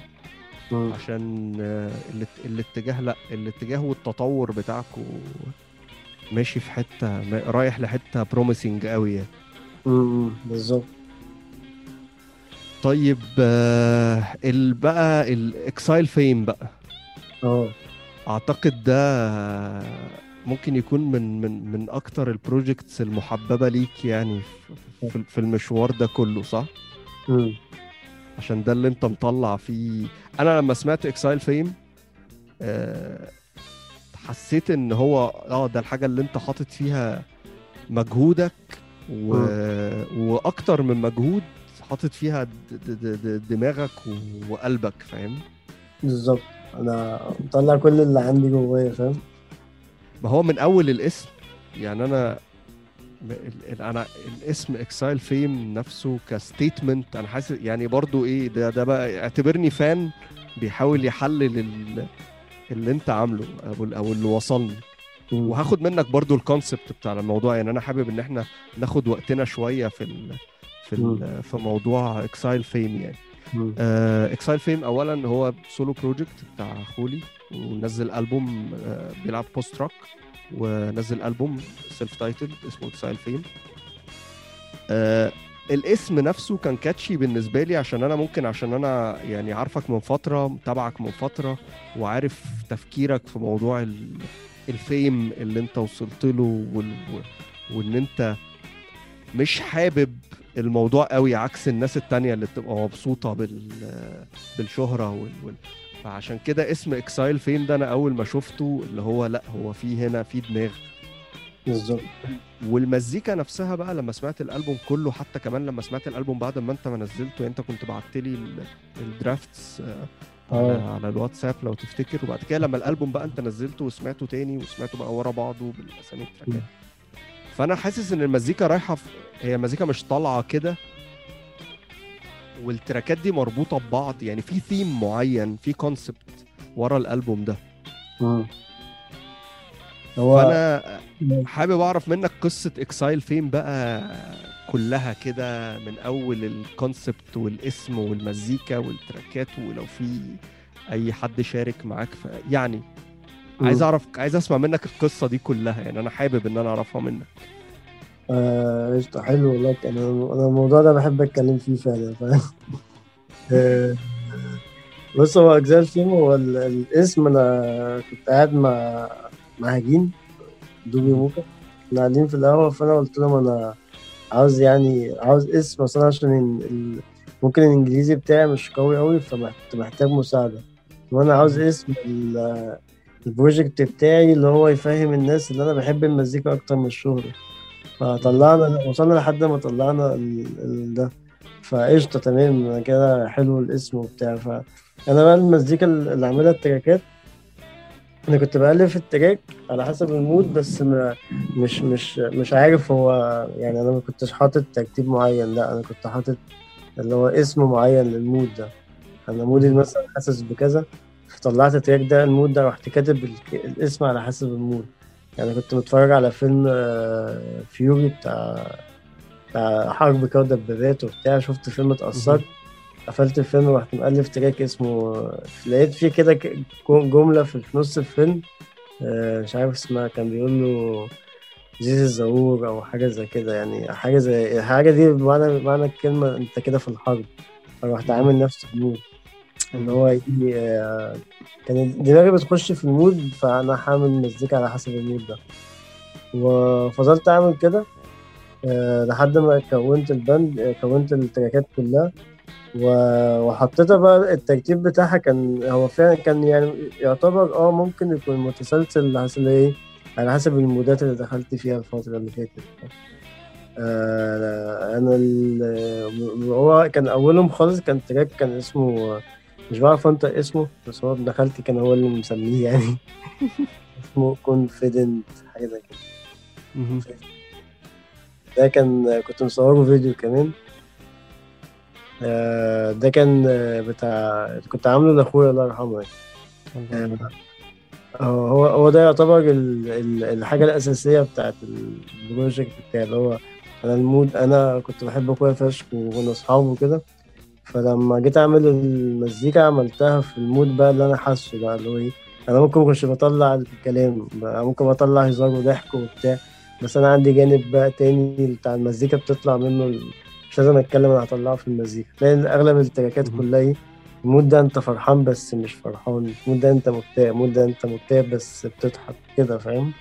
[SPEAKER 1] عشان آه، الات- الاتجاه لأ الاتجاه والتطور بتاعكو ماشي في حتة رايح لحتة promising قوي يعني.
[SPEAKER 2] بالظبط
[SPEAKER 1] طيب آه، ال بقى ال Exile Fame بقى
[SPEAKER 2] آه
[SPEAKER 1] أعتقد ده ممكن يكون من من من أكتر ال projects المحببة ليك يعني في- في المشوار ده كله صح؟
[SPEAKER 2] مم.
[SPEAKER 1] عشان ده اللي انت مطلع فيه. أنا لما سمعت Exile Fame حسيت إن هو آه ده الحاجة اللي انت حاطط فيها مجهودك و... وأكتر من مجهود حاطط فيها د... د... د... د... دماغك. وقلبك فاهم؟
[SPEAKER 2] بالظبط. أنا مطلع كل اللي عندي جوايا فاهم؟
[SPEAKER 1] ما هو من أول الاسم. يعني أنا أنا الاسم Exile Fame نفسه ك statement أنا حاسس يعني برضو إيه ده ده بقى اعتبرني fan بيحاول يحلل ال... اللي أنت عامله أو أو اللي وصلني. وهاخد منك برضو ال concept بتاع الموضوع. يعني أنا حابب إن إحنا ناخد وقتنا شوية في ال في ال في موضوع Exile Fame يعني. Exile Fame اولا هو solo project بتاع خولي. ونزل ألبوم آه، بيلعب post rock ونزل ألبوم self title اسمه Exile Fame الاسم نفسه كان catchy بالنسبة لي عشان أنا ممكن عشان أنا يعني عارفك من فترة متابعك من فترة وعارف تفكيرك في موضوع ال- ال fame اللي أنت وصلت له وال... وإن أنت مش حابب الموضوع قوي عكس الناس التانية اللي بتبقى مبسوطة بال... بالشهرة وال... فعشان كده اسم Exile Fame ده أنا أول ما شفته اللي هو لأ هو في هنا في دماغ.
[SPEAKER 2] بالظبط.
[SPEAKER 1] والمزيكا نفسها بقى لما سمعت الألبوم كله حتى كمان لما سمعت الألبوم بعد ما أنت ما نزلته يعني أنت كنت بعت لي ال- ال drafts آه، على,
[SPEAKER 2] آه.
[SPEAKER 1] على الواتساب لو تفتكر. وبعد كده لما الألبوم بقى أنت نزلته وسمعته تاني وسمعته بقى ورا بعضه بالأسامي التراكات. فأنا حاسس إن المزيكا رايحة في هي مزيكا مش طالعة كده. والتراكات دي مربوطة ببعض يعني في ثيم معين في concept ورا الألبوم ده.
[SPEAKER 2] هو
[SPEAKER 1] فأنا حابب أعرف منك قصة Exile Fame بقى كلها كده من أول ال concept والاسم والمزيكا والتراكات ولو في أي حد شارك معاك ف... يعني عايز. أعرف عايز أسمع منك القصة دي كلها يعني أنا حابب إن أنا أعرفها منك
[SPEAKER 2] آه، قشطة. حلو والله أنا أنا الموضوع ده بحب أتكلم فيه فعلا فاهم؟ آه، بص هو أجزاء الفيلم هو ال- الاسم أنا كنت قاعد مع مع هجين دوبي موكا. كنا قاعدين في القهوة فأنا قلت لهم أنا عاوز يعني عاوز اسم أصلا عشان ممكن الإنجليزي بتاعي مش قوي قوي فكنت محتاج مساعدة. وأنا عاوز اسم ال- ال project بتاعي اللي هو يفهم الناس اللي أنا بحب المزيكا أكتر من الشهرة. فطلعنا وصلنا لحد ما طلعنا ال... ده. فقشطة تمام. كده حلو الاسم وبتاع. فأنا بقى المزيكا اللي عاملها التراكات أنا كنت بألف ال track على حسب ال mood بس ما مش مش مش عارف هو يعني أنا ما كنتش حاطط ترتيب معين. لأ أنا كنت حاطط اللي هو اسم معين لل mood ده. أنا mood ي مثلا حاسس بكذا فطلعت ال track ده ال mood ده رحت كاتب ال- الاسم على حسب ال mood. يعني كنت متفرج على فيلم آه، Fury بتاع بتاع حرب كده ودبابات وبتاع. شفت فيلم اتأثرت. قفلت الفيلم ورحت مؤلف track اسمه لقيت فيه كده جملة في نص الفيلم آه، مش عارف اسمها. كان بيقول له زيز الزهور أو حاجة زي كده يعني. حاجة زي حاجة دي بمعنى بمعنى الكلمة أنت كده في الحرب. فرحت عامل نفس ال mood اللي هو يجي آه، كان دماغي بتخش في ال mood فأنا عامل مزيكا على حسب ال mood ده. وفضلت أعمل كده آه، لحد ما كونت ال band آه، كونت التراكات كلها. وحطيتها بقى الترتيب بتاعها كان هو فعلا كان يعني يعتبر آه ممكن يكون متسلسل حسب إيه على حسب المودات اللي دخلت فيها الفترة اللي فاتت. أنا هو كان أولهم خالص كان تراك كان اسمه مش بعرف أنطق اسمه بس هو ابن دخلت كان هو اللي مسميه يعني. اسمه كونفيدنت حاجة زي كده. ده كان كنت مصوره فيديو كمان. آه، ده كان آه، بتاع كنت عامله لأخويا الله يرحمه يعني. آه، هو هو ده يعتبر ال- ال- الحاجة الأساسية بتاعت ال project بتاعي اللي هو أنا ال mood أنا كنت بحب أخويا فشخ وكنا أصحاب وكده. فلما جيت أعمل المزيكا عملتها في ال mood بقى اللي أنا حاسه بقى اللي هو إيه أنا ممكن مكنش بطلع الكلام بقى ممكن بطلع هزار وضحك وبتاع بس أنا عندي جانب بقى تاني بتاع المزيكا بتطلع منه. مش لازم أتكلم أنا هطلعه في المزيكا لأن أغلب التراكات. كلها إيه ال mood ده أنت فرحان بس مش فرحان ال mood ده أنت مكتئب ال mood ده أنت مكتئب بس بتضحك كده فاهم.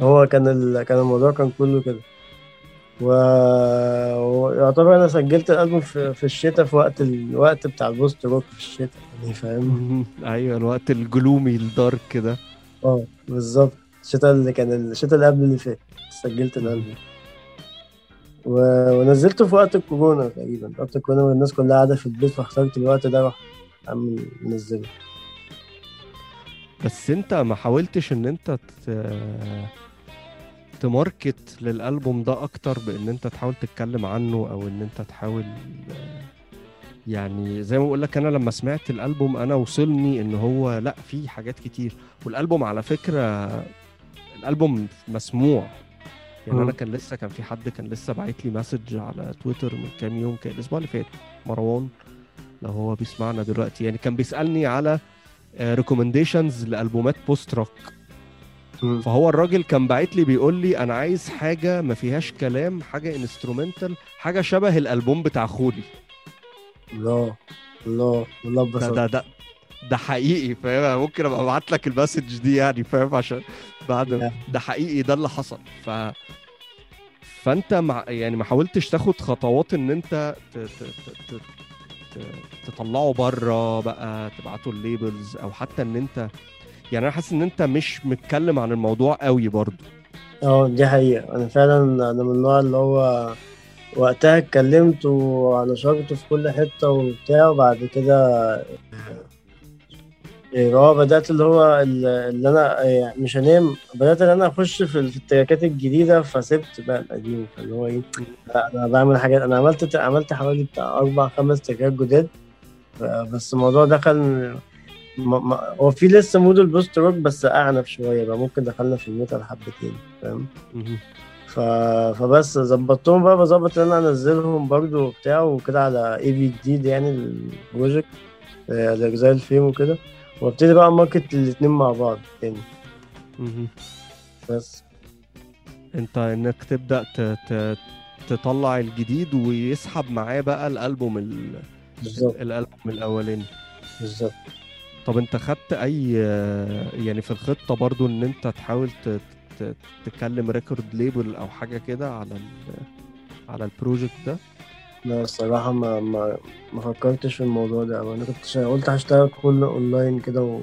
[SPEAKER 2] هو كان ال... كان الموضوع كان كله كده و... ويعتبر أنا سجلت الألبوم في, في الشتاء في وقت الوقت بتاع البوست روك في الشتاء يعني فاهم.
[SPEAKER 1] أيوه الوقت الجلومي الدارك ده.
[SPEAKER 2] آه بالظبط. الشتاء اللي كان الشتاء اللي قبل اللي فات سجلت الألبوم. و... ونزلته في وقت الكورونا تقريبا. وقت الكورونا والناس كلها قاعدة في البيت فاخترت الوقت ده راح عم منزله.
[SPEAKER 1] بس أنت ما حاولتش إن أنت ت... تماركت للالبوم ده أكتر بإن أنت تحاول تتكلم عنه أو إن أنت تحاول يعني زي ما بقول لك أنا لما سمعت الالبوم أنا وصلني إن هو لأ في حاجات كتير والالبوم على فكرة الالبوم مسموع يعني. أنا كان لسه كان في حد كان لسه باعت لي مسج على تويتر من كام يوم كان الأسبوع اللي فات مروان لو هو بيسمعنا دلوقتي يعني كان بيسألني على recommendations لألبومات post
[SPEAKER 2] rock.
[SPEAKER 1] فهو الراجل كان باعت لي بيقول لي أنا عايز حاجة ما فيهاش كلام حاجة instrumental حاجة شبه الألبوم بتاع خولي
[SPEAKER 2] الله الله
[SPEAKER 1] ده
[SPEAKER 2] اتبسطت
[SPEAKER 1] ده ده ده حقيقي فاهم؟ ممكن أبقى أبعت لك ال message دي يعني فاهم؟ عشان بعد
[SPEAKER 2] لا.
[SPEAKER 1] ده حقيقي ده اللي حصل. ف فأنت مع يعني ما حاولتش تاخد خطوات إن أنت ت... ت... ت... ت... ت- تطلعه بره بقى تبعته ال labels أو حتى إن أنت يعني أنا حاسس إن أنت مش متكلم عن الموضوع قوي برضو
[SPEAKER 2] آه دي حقيقة. أنا فعلا أنا من النوع اللي هو وقتها اتكلمت ونشرته في كل حتة وبتاع وبعد كده إيه، هو بدأت اللي هو ال- اللي أنا يعني مش هنام. بدأت إن أنا أخش في التراكات الجديدة فسبت بقى القديم. فاللي هو إيه أنا بعمل حاجات. أنا عملت عملت حوالي بتاع أربع خمس تراكات جداد. بس الموضوع دخل ما ما هو في لسه mood ال post rock بس أعنف شوية بقى. ممكن دخلنا في ال metal حبتين فاهم. ف... فبس ظبطتهم بقى بظبط إن أنا أنزلهم برضو وبتاع وكده على EP جديد يعني ال project آه، Exile Fame وكده. وأبتدي بقى market الاتنين مع بعض تاني. بس.
[SPEAKER 1] أنت إنك تبدأ ت... ت... تطلع الجديد ويسحب معاه بقى الألبوم ال...
[SPEAKER 2] بالظبط.
[SPEAKER 1] الألبوم الأولاني.
[SPEAKER 2] بالظبط.
[SPEAKER 1] طب انت خدت اي يعني في الخطة برضو ان انت تحاول. تكلم record label أو حاجة كده على. على ال project ده
[SPEAKER 2] لا الصراحة ما ما ما فكرتش في الموضوع ده أوي. أنا كنت قلت هشتغل كله اونلاين كده و...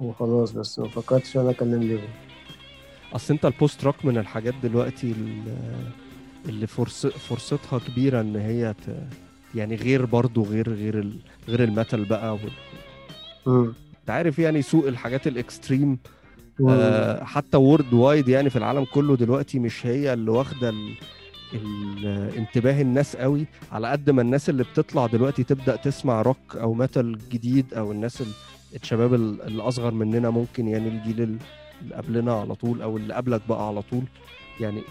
[SPEAKER 2] وخلاص بس ما فكرتش إن أنا أكلم label
[SPEAKER 1] أصل أنت ال post rock من الحاجات دلوقتي ال- اللي فرص... فرصتها كبيرة إن هي ت... يعني غير برضو غير غير ال... غير ال metal بقى وال... انت عارف يعني سوق الحاجات ال
[SPEAKER 2] extreme.
[SPEAKER 1] آه، حتى worldwide يعني في العالم كله دلوقتي مش هي اللي واخدة. انتباه الناس قوي على قد ما الناس اللي بتطلع دلوقتي تبدأ تسمع روك أو metal جديد أو الناس ال... الشباب ال- اللي اصغر مننا ممكن يعني الجيل ال- اللي قبلنا على طول أو اللي قبلك بقى على طول يعني.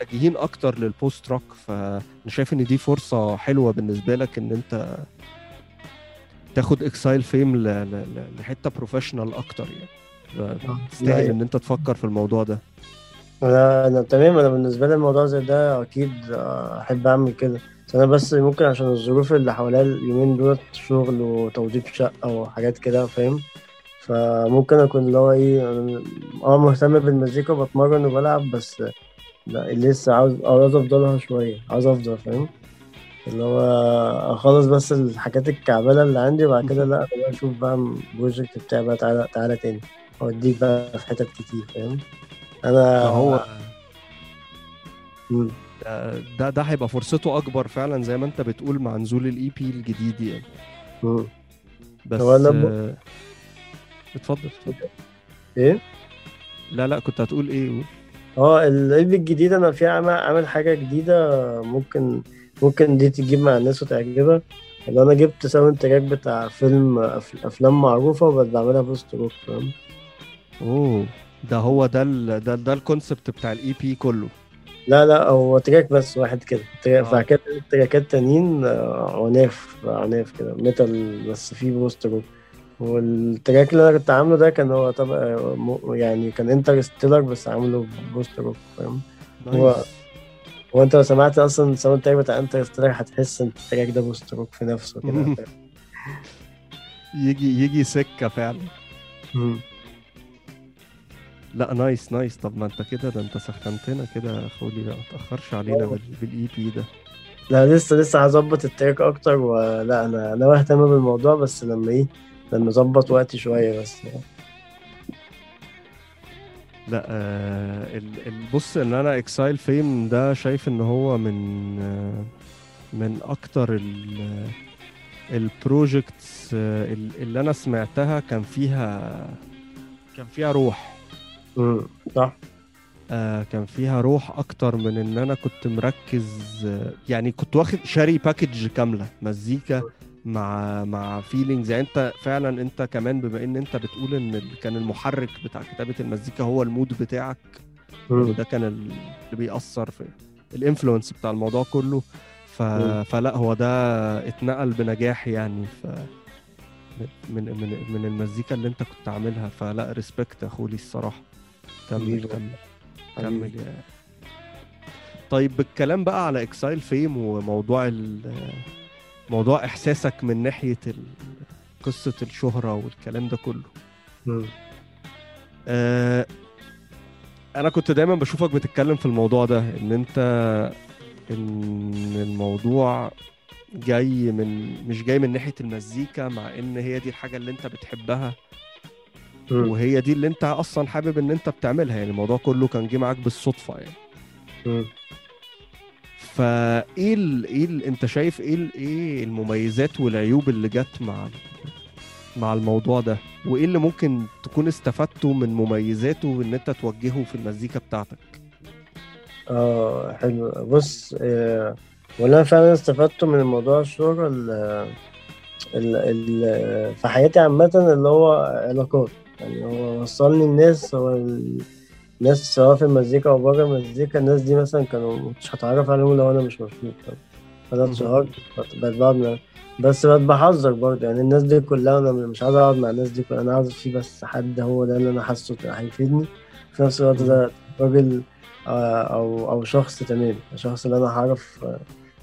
[SPEAKER 1] متجهين أكتر لل post rock فأنا شايف إن دي فرصة حلوة بالنسبة لك إن أنت تاخد Exile Fame ل... ل... ل- لحتة professional أكتر يعني. تستاهل
[SPEAKER 2] لا،
[SPEAKER 1] إن أنت تفكر في الموضوع ده.
[SPEAKER 2] أنا أنا تمام. أنا بالنسبة لي الموضوع زي ده أكيد آه، أحب أعمل كده. بس أنا بس ممكن عشان الظروف اللي حواليا اليومين دولت شغل وتوضيب شقة وحاجات كده فاهم؟ فممكن أكون اللي هو إيه آه مهتم بالمزيكا وبتمرن وبلعب بس لا لسه عاوز عاوز أفضلها شوية. عاوز أفضل فاهم؟ اللي هو أخلص بس الحاجات الكعبلة اللي عندي وبعد كده لا أشوف بقى ال project بتاعي بقى تعالى تعالى تاني أوديك بقى في حتت كتير فاهم
[SPEAKER 1] أنا
[SPEAKER 2] مم.
[SPEAKER 1] ده- ده هيبقى فرصته أكبر فعلا زي ما أنت بتقول مع نزول ال EP الجديد يعني
[SPEAKER 2] مم.
[SPEAKER 1] بس
[SPEAKER 2] هو أنا ب-
[SPEAKER 1] اتفضل اتفضل
[SPEAKER 2] إيه
[SPEAKER 1] لا لا كنت هتقول إيه. آه
[SPEAKER 2] ال EP الجديد أنا فيها عامل حاجة جديدة ممكن ممكن دي تجيب مع الناس وتعجبها اللي أنا جبت soundtrack بتاع فيلم أف- أفلام معروفة وبس بعملها post rock فاهم؟
[SPEAKER 1] أوه. ده هو ده ال... ده ده ال concept بتاع ال EP كله.
[SPEAKER 2] لا لا هو track بس واحد كده. track-
[SPEAKER 1] آه.
[SPEAKER 2] تراكات تانيين آه، عناف عناف كده. metal بس فيه post rock وال track اللي أنا كنت عامله ده كان هو طبعا م- يعني كان Interstellar بس عامله post rock فاهم؟ هو- هو انت لو سمعت أصلا ال soundtrack بتاع Interstellar هتحس إن ال track ده post rock في نفسه كده؟
[SPEAKER 1] يجي يجي سكة فعلا. لا nice nice طب ما انت كده ده انت سخنتنا كده يا خولي لا ما تأخرش علينا. بال EP ده
[SPEAKER 2] لا لسه لسه هظبط ال track أكتر ولا أنا أنا أهتم بالموضوع بس لما إيه لما أظبط وقتي شوية بس
[SPEAKER 1] لا آه بص إن أنا Exile Fame ده شايف إن هو من آه من أكتر ال projects آه ال- اللي أنا سمعتها كان فيها كان فيها روح
[SPEAKER 2] مم. صح
[SPEAKER 1] آه كان فيها روح أكتر من إن أنا كنت مركز آه يعني كنت واخد شاري package كاملة مزيكا مع مع feelings يعني انت فعلا انت كمان بما إن انت بتقول إن كان المحرك بتاع كتابة المزيكا هو ال mood
[SPEAKER 2] بتاعك.
[SPEAKER 1] وده كان ال- اللي بيأثر في ال influence بتاع الموضوع كله ف... فلا هو ده اتنقل بنجاح يعني ف من من من المزيكا اللي انت كنت عاملها فلا respect يا خولي الصراحة كمل. كمل. كمل يا طيب بالكلام بقى على exile fame وموضوع ال... موضوع إحساسك من ناحية. قصة الشهرة والكلام ده كله. آه، أنا كنت دايما بشوفك بتتكلم في الموضوع ده إن أنت إن الموضوع جاي من مش جاي من ناحية المزيكا مع إن هي دي الحاجة اللي أنت بتحبها. وهي دي اللي أنت أصلا حابب إن أنت بتعملها يعني الموضوع كله كان جه معاك بالصدفة يعني. فايه ال... إيه ال... انت شايف إيه. إيه المميزات والعيوب اللي جت مع. مع الموضوع ده وايه اللي ممكن تكون استفدته من مميزاته ان انت توجهه في المزيكا بتاعتك
[SPEAKER 2] آه حلو بص آه، واللي أنا فعلا استفدته من الموضوع الشهرة ال ال ال في حياتي عامة اللي هو علاقات يعني هو وصلني الناس هو ال- الناس سواء في المزيكا أو بره المزيكا الناس دي مثلا كانوا مش هتعرف عليهم لو أنا مش مشهور؟
[SPEAKER 1] فأنا.
[SPEAKER 2] اتشهرت بقيت بقعد بس بقيت بحذر برضه. يعني الناس دي كلها أنا مش عايز أقعد مع الناس دي كلها أنا عايز في بس حد هو ده اللي أنا حاسه هيفيدني. في نفس الوقت ده راجل آه، أو أو شخص تمام. الشخص اللي أنا هعرف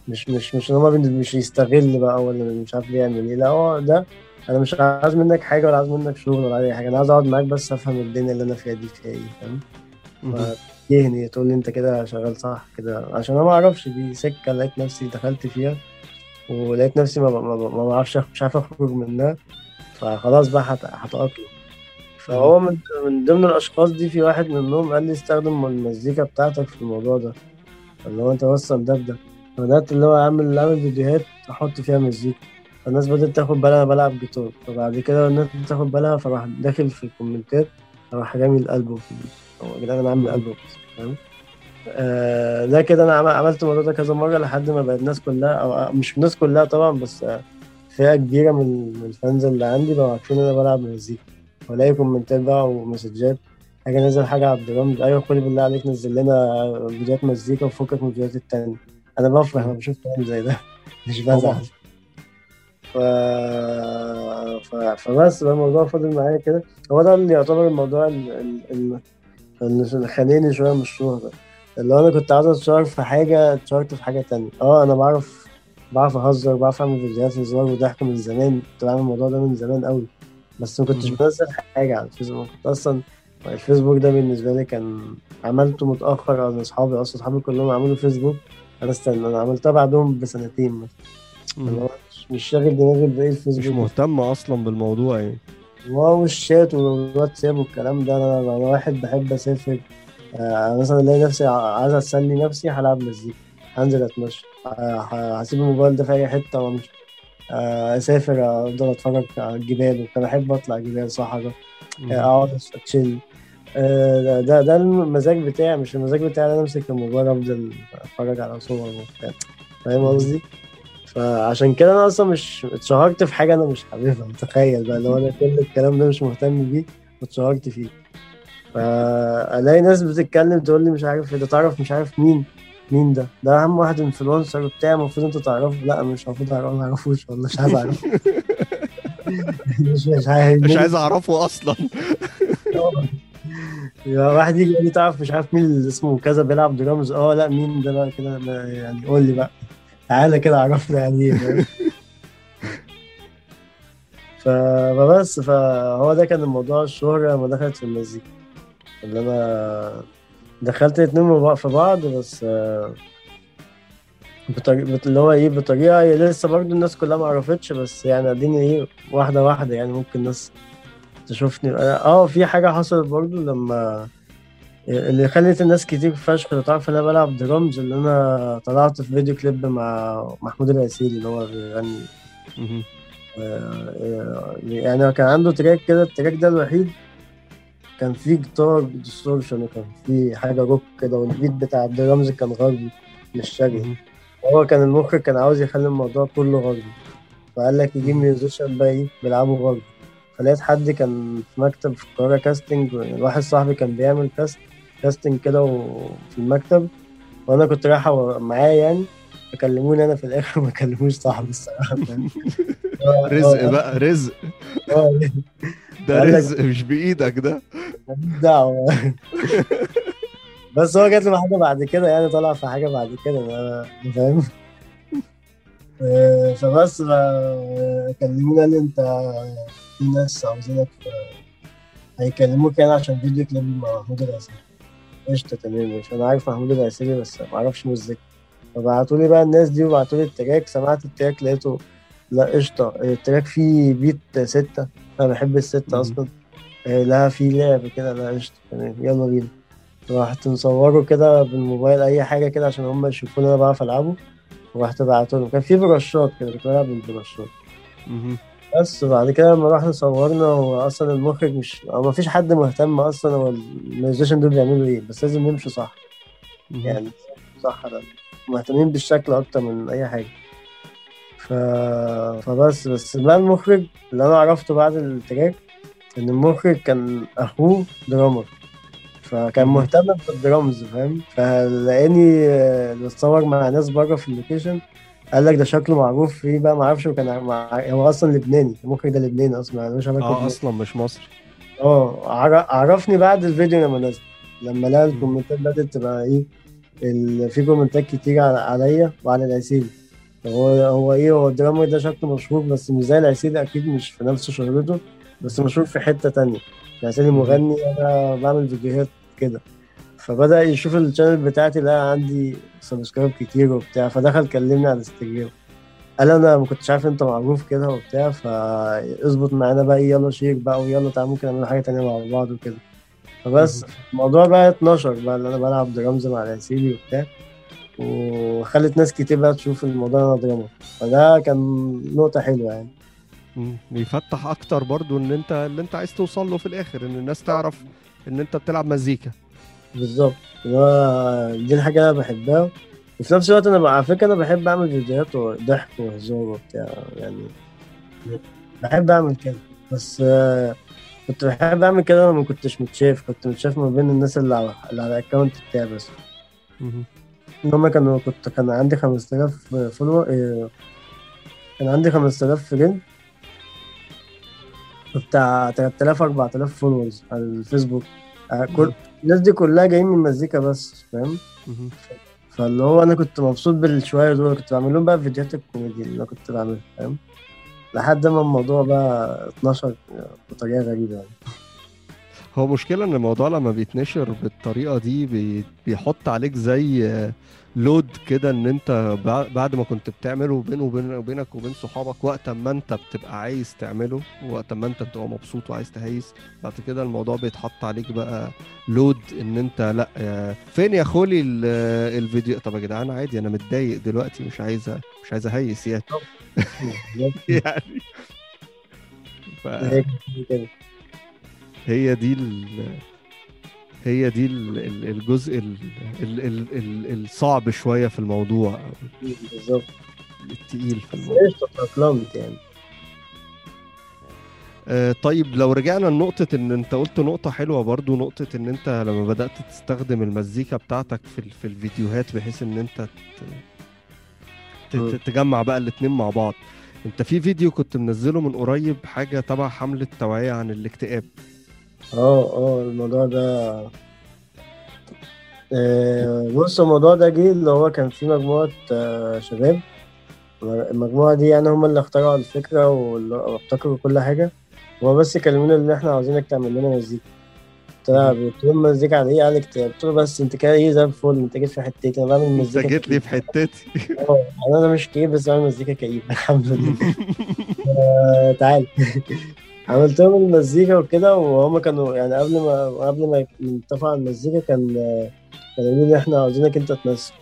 [SPEAKER 2] مش مش مش إن هو مش يستغل بقى ولا مش عارف بيعمل إيه. لا هو ده أنا مش عايز منك حاجة ولا عايز منك شغل ولا أي حاجة. أنا عايز أقعد معاك بس أفهم الدنيا اللي أنا فيها دي فيها إيه فاهم؟
[SPEAKER 1] مهم.
[SPEAKER 2] فتجهني تقول لي انت كده شغال صح كده. عشان أنا ما أعرفش دي سكة لقيت نفسي دخلت فيها ولقيت نفسي ما ما ما بعرفش مش عارف أخرج منها فخلاص بقى هت- هتأقلم. فهو من من ضمن الأشخاص دي في واحد منهم قال لي استخدم المزيكا بتاعتك في الموضوع ده. اللي هو أنت وصل ده. بده فبدأت اللي هو أعمل أعمل فيديوهات أحط فيها مزيكا. فالناس بدأت تاخد بالها أنا بلعب جيتار. فبعد كده الناس بدأت تاخد بالها فراح داخل في الكومنتات راح رامي الألبوم. في هو يا جدعان أنا عامل البوم فاهم آه ده كده أنا عم- عملت الموضوع ده كذا مرة لحد ما بقت الناس كلها أو مش الناس كلها طبعا بس فئة كبيرة من ال fans اللي عندي بقوا عارفين إن أنا بلعب مزيكا. وألاقي comment ات بقى ومسجات حاجة نزل حاجة على ال drum أيوه خلي بالله عليك نزل لنا فيديوهات مزيكا وفكك من الفيديوهات التانية. أنا بفرح لما بشوف كلام زي ده مش. بزعل. ف... ف... فبس بقى الموضوع فضل معايا كده. هو ده اللي يعتبر الموضوع ال... ال... ال... اللي خانقني شوية من الشهرة اللي أنا كنت عايز أتشهر في حاجة اتشهرت في حاجة تانية. آه أنا بعرف بعرف أهزر بعرف أعمل فيديوهات هزار وضحك من زمان. كنت بعمل الموضوع ده من زمان قوي بس ما كنتش. بنزل حاجة على الفيسبوك. كنت أصلا الفيسبوك ده بالنسبة لي كان عملته متأخر أنا أصحابي. أصلا أصحابي كلهم عملوا فيسبوك. أنا استنى أنا عملتها بعدهم بسنتين مثلا. مش- مش شاغل دماغي بايه
[SPEAKER 1] مش
[SPEAKER 2] الفيسبوك.
[SPEAKER 1] مهتم أصلا بالموضوع يعني.
[SPEAKER 2] واو الشات والواتساب والكلام ده. أنا أنا واحد بحب أسافر. آه مثلا ألاقي نفسي عايز اسلي نفسي هلعب مزيكا هنزل أتمشى. آه، هسيب الموبايل ده في أي حتة وأمشي. آه أسافر أفضل أتفرج على الجبال وكان بحب أطلع جبال صحراء أقعد أتشيل. ده ده المزاج بتاعي. مش المزاج بتاعي إن أنا أمسك الموبايل أفضل أتفرج على صور وبتاع. فاهم قصدي؟ فعشان كده أنا أصلا مش اتشهرت في حاجة أنا مش حاببها. متخيل بقى لو أنا كل الكلام ده مش مهتم بيه واتشهرت فيه. فألاقي ناس بتتكلم تقول لي مش عارف إيه ده تعرف مش عارف مين؟ مين ده؟ ده أهم واحد influencer بتاع المفروض أنت تعرفه. لا مش المفروض أعرف- ما أعرفوش والله مش عايز أعرفه. مش مش عايز
[SPEAKER 1] مش عايز أعرفه
[SPEAKER 2] أصلا. واحد يجي يقول لي تعرف مش عارف مين اللي اسمه كذا بيلعب درامز. آه لا مين ده بقى كده؟ يعني قول لي بقى. تعالى كده عرفنا يعني إيه فبس فهو ده كان الموضوع الشهرة لما دخلت في المزيكا. اللي أنا دخلت الاتنين في بعض بس آه، بطريقة اللي هو إيه بطريقة هي لسه برضه الناس كلها ما عرفتش بس يعني اديني إيه واحدة واحدة يعني ممكن الناس تشوفني. آه في حاجة حصلت برضه لما اللي خلت الناس كتير فشخ تعرف ان أنا بلعب درامز اللي أنا طلعت في video clip مع محمود العسيري اللي هو بيغني.
[SPEAKER 1] مهم.
[SPEAKER 2] آه، يعني كان عنده track كده ال track ده الوحيد كان فيه guitar distortion وكان فيه حاجة روك كده وال beat بتاع الدرامز كان غربي مش شرقي. هو كان المخرج كان عاوز يخلي الموضوع كله غربي. فقال لك يجيب musician بقى إيه بيلعبوا غربي. فلقيت حد كان في مكتب في القاهرة casting واحد صاحبي كان بيعمل cast casting كده وفي المكتب. وأنا كنت رايح أو- معاه يعني فكلموني أنا في الآخر ما كلموش صاحبي الصراحة؟ آه،
[SPEAKER 1] رزق
[SPEAKER 2] آه،
[SPEAKER 1] بقى رزق.
[SPEAKER 2] آه،
[SPEAKER 1] ده رزق مش بإيدك ده.
[SPEAKER 2] دعوة. بس هو جات له حاجة بعد كده يعني طلع في حاجة بعد كده أنا فاهم. آه، فبس ف- كلموني قال أنت في ناس عاوزينك هيكلموك يعني عشان فيديو كليب مع محمود العسيري قشطة تمام مش أنا عارف محمود العسيري بس ما أعرفش مزيكا. فبعتوا لي بقى الناس دي وبعتوا لي ال track. سمعت ال track لقيته لا قشطة. ال track فيه beat ستة. أنا بحب الستة
[SPEAKER 1] مم.
[SPEAKER 2] أصلا. آه، لها في لعب كده. لا قشطة تمام. يلا بينا. رحت مصوره كده بالموبايل أي حاجة كده عشان هم يشوفوني أنا بعرف ألعبه. ورحت بعته لهم كان في brush ات كده كنت بلعب بال
[SPEAKER 1] brush ات.
[SPEAKER 2] بس بعد كده لما رحنا صورنا هو أصلا المخرج مش أو ما فيش حد مهتم أصلا هو ال musician دول بيعملوا إيه بس لازم نمشي صح. يعني صح ده مهتمين بالشكل أكتر من أي حاجة ف... فبس بس بقى المخرج اللي أنا عرفته بعد ال track إن المخرج كان أخوه drummer فكان. مهتم بالدرامز فاهم فلقاني بتصور مع ناس بره في ال location قال لك ده شكله معروف فيه بقى ما أعرفش كان مع... هو أصلا لبناني المخرج ده لبناني أصلا ملوش علاقه
[SPEAKER 1] آه
[SPEAKER 2] بيه.
[SPEAKER 1] أصلا مش مصري
[SPEAKER 2] آه عر- عرفني بعد الفيديو لما نزل لما لقى.
[SPEAKER 1] ال
[SPEAKER 2] comment ات بدأت تبقى إيه ال... في comment ات كتير. عليا وعلى العسيري هو هو إيه هو ال drummer ده شكله مشهور بس مش زي العسيري أكيد مش في نفس شهرته بس مشهور في حتة تانية العسيري
[SPEAKER 1] مم.
[SPEAKER 2] مغني أنا بعمل فيديوهات كده فبدأ يشوف ال channel بتاعتي لقى عندي subscribe كتير وبتاع فدخل كلمني على الانستجرام. قال أنا ما كنتش عارف أنت معروف كده وبتاع فاظبط معانا بقى يلا share بقى ويلا تعالى ممكن نعمل حاجة تانية مع بعض وكده. فبس الموضوع بقى 12 بقى اللي أنا بلعب درامز مع العسيلي وبتاع وخلت ناس كتير بقى تشوف الموضوع أنا درامر فده كان نقطة حلوة يعني.
[SPEAKER 1] بيفتح أكتر برضو إن أنت اللي أنت عايز توصل له في الآخر إن الناس تعرف إن أنت بتلعب مزيكا.
[SPEAKER 2] بالظبط. دي الحاجة اللي أنا بحبها. وفي نفس الوقت أنا على فكرة أنا بحب أعمل فيديوهات وضحك وهزار وبتاع يعني بحب أعمل كده. بس آه، كنت بحب أعمل كده أنا ما كنتش متشاف. كنت متشاف ما بين الناس اللي على اللي على ال account بتاعي بس. إن هما كانوا كنت كان عندي 5000 follower كان عندي 5000 friend بتاع 3000 4000 followers على الفيسبوك. آه، كل الناس دي كلها جايين من مزيكا بس فاهم. فاللي هو أنا كنت مبسوط بالشويه دول كنت بعمل لهم بقى فيديوهات الكوميدي اللي أنا كنت بعملها فاهم؟ لحد ما الموضوع بقى 12 بطريقة غريبة يعني.
[SPEAKER 1] هو مشكلة إن الموضوع لما بيتنشر بالطريقة دي بي- بيحط عليك زي لود كده إن أنت بع- بعد ما كنت بتعمله بينه وبين وبينك وبين صحابك وقت ما أنت بتبقى عايز تعمله وقت ما أنت بتبقى مبسوط وعايز تهيس بعد كده الموضوع بيتحط عليك بقى لود إن أنت لأ فين يا خولي ال- الفيديو؟ طب يا جدعان عادي أنا متضايق دلوقتي مش عايز مش عايز أهيس يعني. يعني. ف...
[SPEAKER 2] هي
[SPEAKER 1] دي ال... هي دي ال- ال- الجزء ال... ال... ال... ال... الصعب شوية في الموضوع.
[SPEAKER 2] بالظبط.
[SPEAKER 1] التقيل في الموضوع.
[SPEAKER 2] إيش يعني.
[SPEAKER 1] آه، طيب لو رجعنا لنقطة إن أنت قلت نقطة حلوة برضو نقطة إن أنت لما بدأت تستخدم المزيكا بتاعتك في في الفيديوهات بحيث إن أنت ت- ت-
[SPEAKER 2] مم.
[SPEAKER 1] ت- تجمع بقى الاتنين مع بعض. أنت في فيديو كنت منزله من قريب حاجة تبع حملة توعية عن الاكتئاب.
[SPEAKER 2] آه آه الموضوع ده آه، بص الموضوع ده جه اللي هو كان في مجموعة آه، شباب. المجموعة دي يعني هم اللي اخترعوا الفكرة واللي- وابتكروا كل حاجة. هو بس كلمونا إن إحنا عاوزينك تعمل لنا مزيكا. قلت لها قلت لهم مزيكا عن إيه؟ قال اكتئاب قلت له بس أنت كده إيه زي الفل أنت جيت في حتتي أنا بعمل
[SPEAKER 1] انت
[SPEAKER 2] مزيكا
[SPEAKER 1] جيت لي
[SPEAKER 2] كئيبة.
[SPEAKER 1] في حتتي.
[SPEAKER 2] آه يعني أنا مش كئيب بس بعمل مزيكا كئيبة الحمد لله. آه، تعال. عملت لهم المزيكا وكده وهم كانوا يعني قبل ما قبل ما نتفق على المزيكا كان كانوا يقولوا لي إحنا عاوزينك أنت تمثل.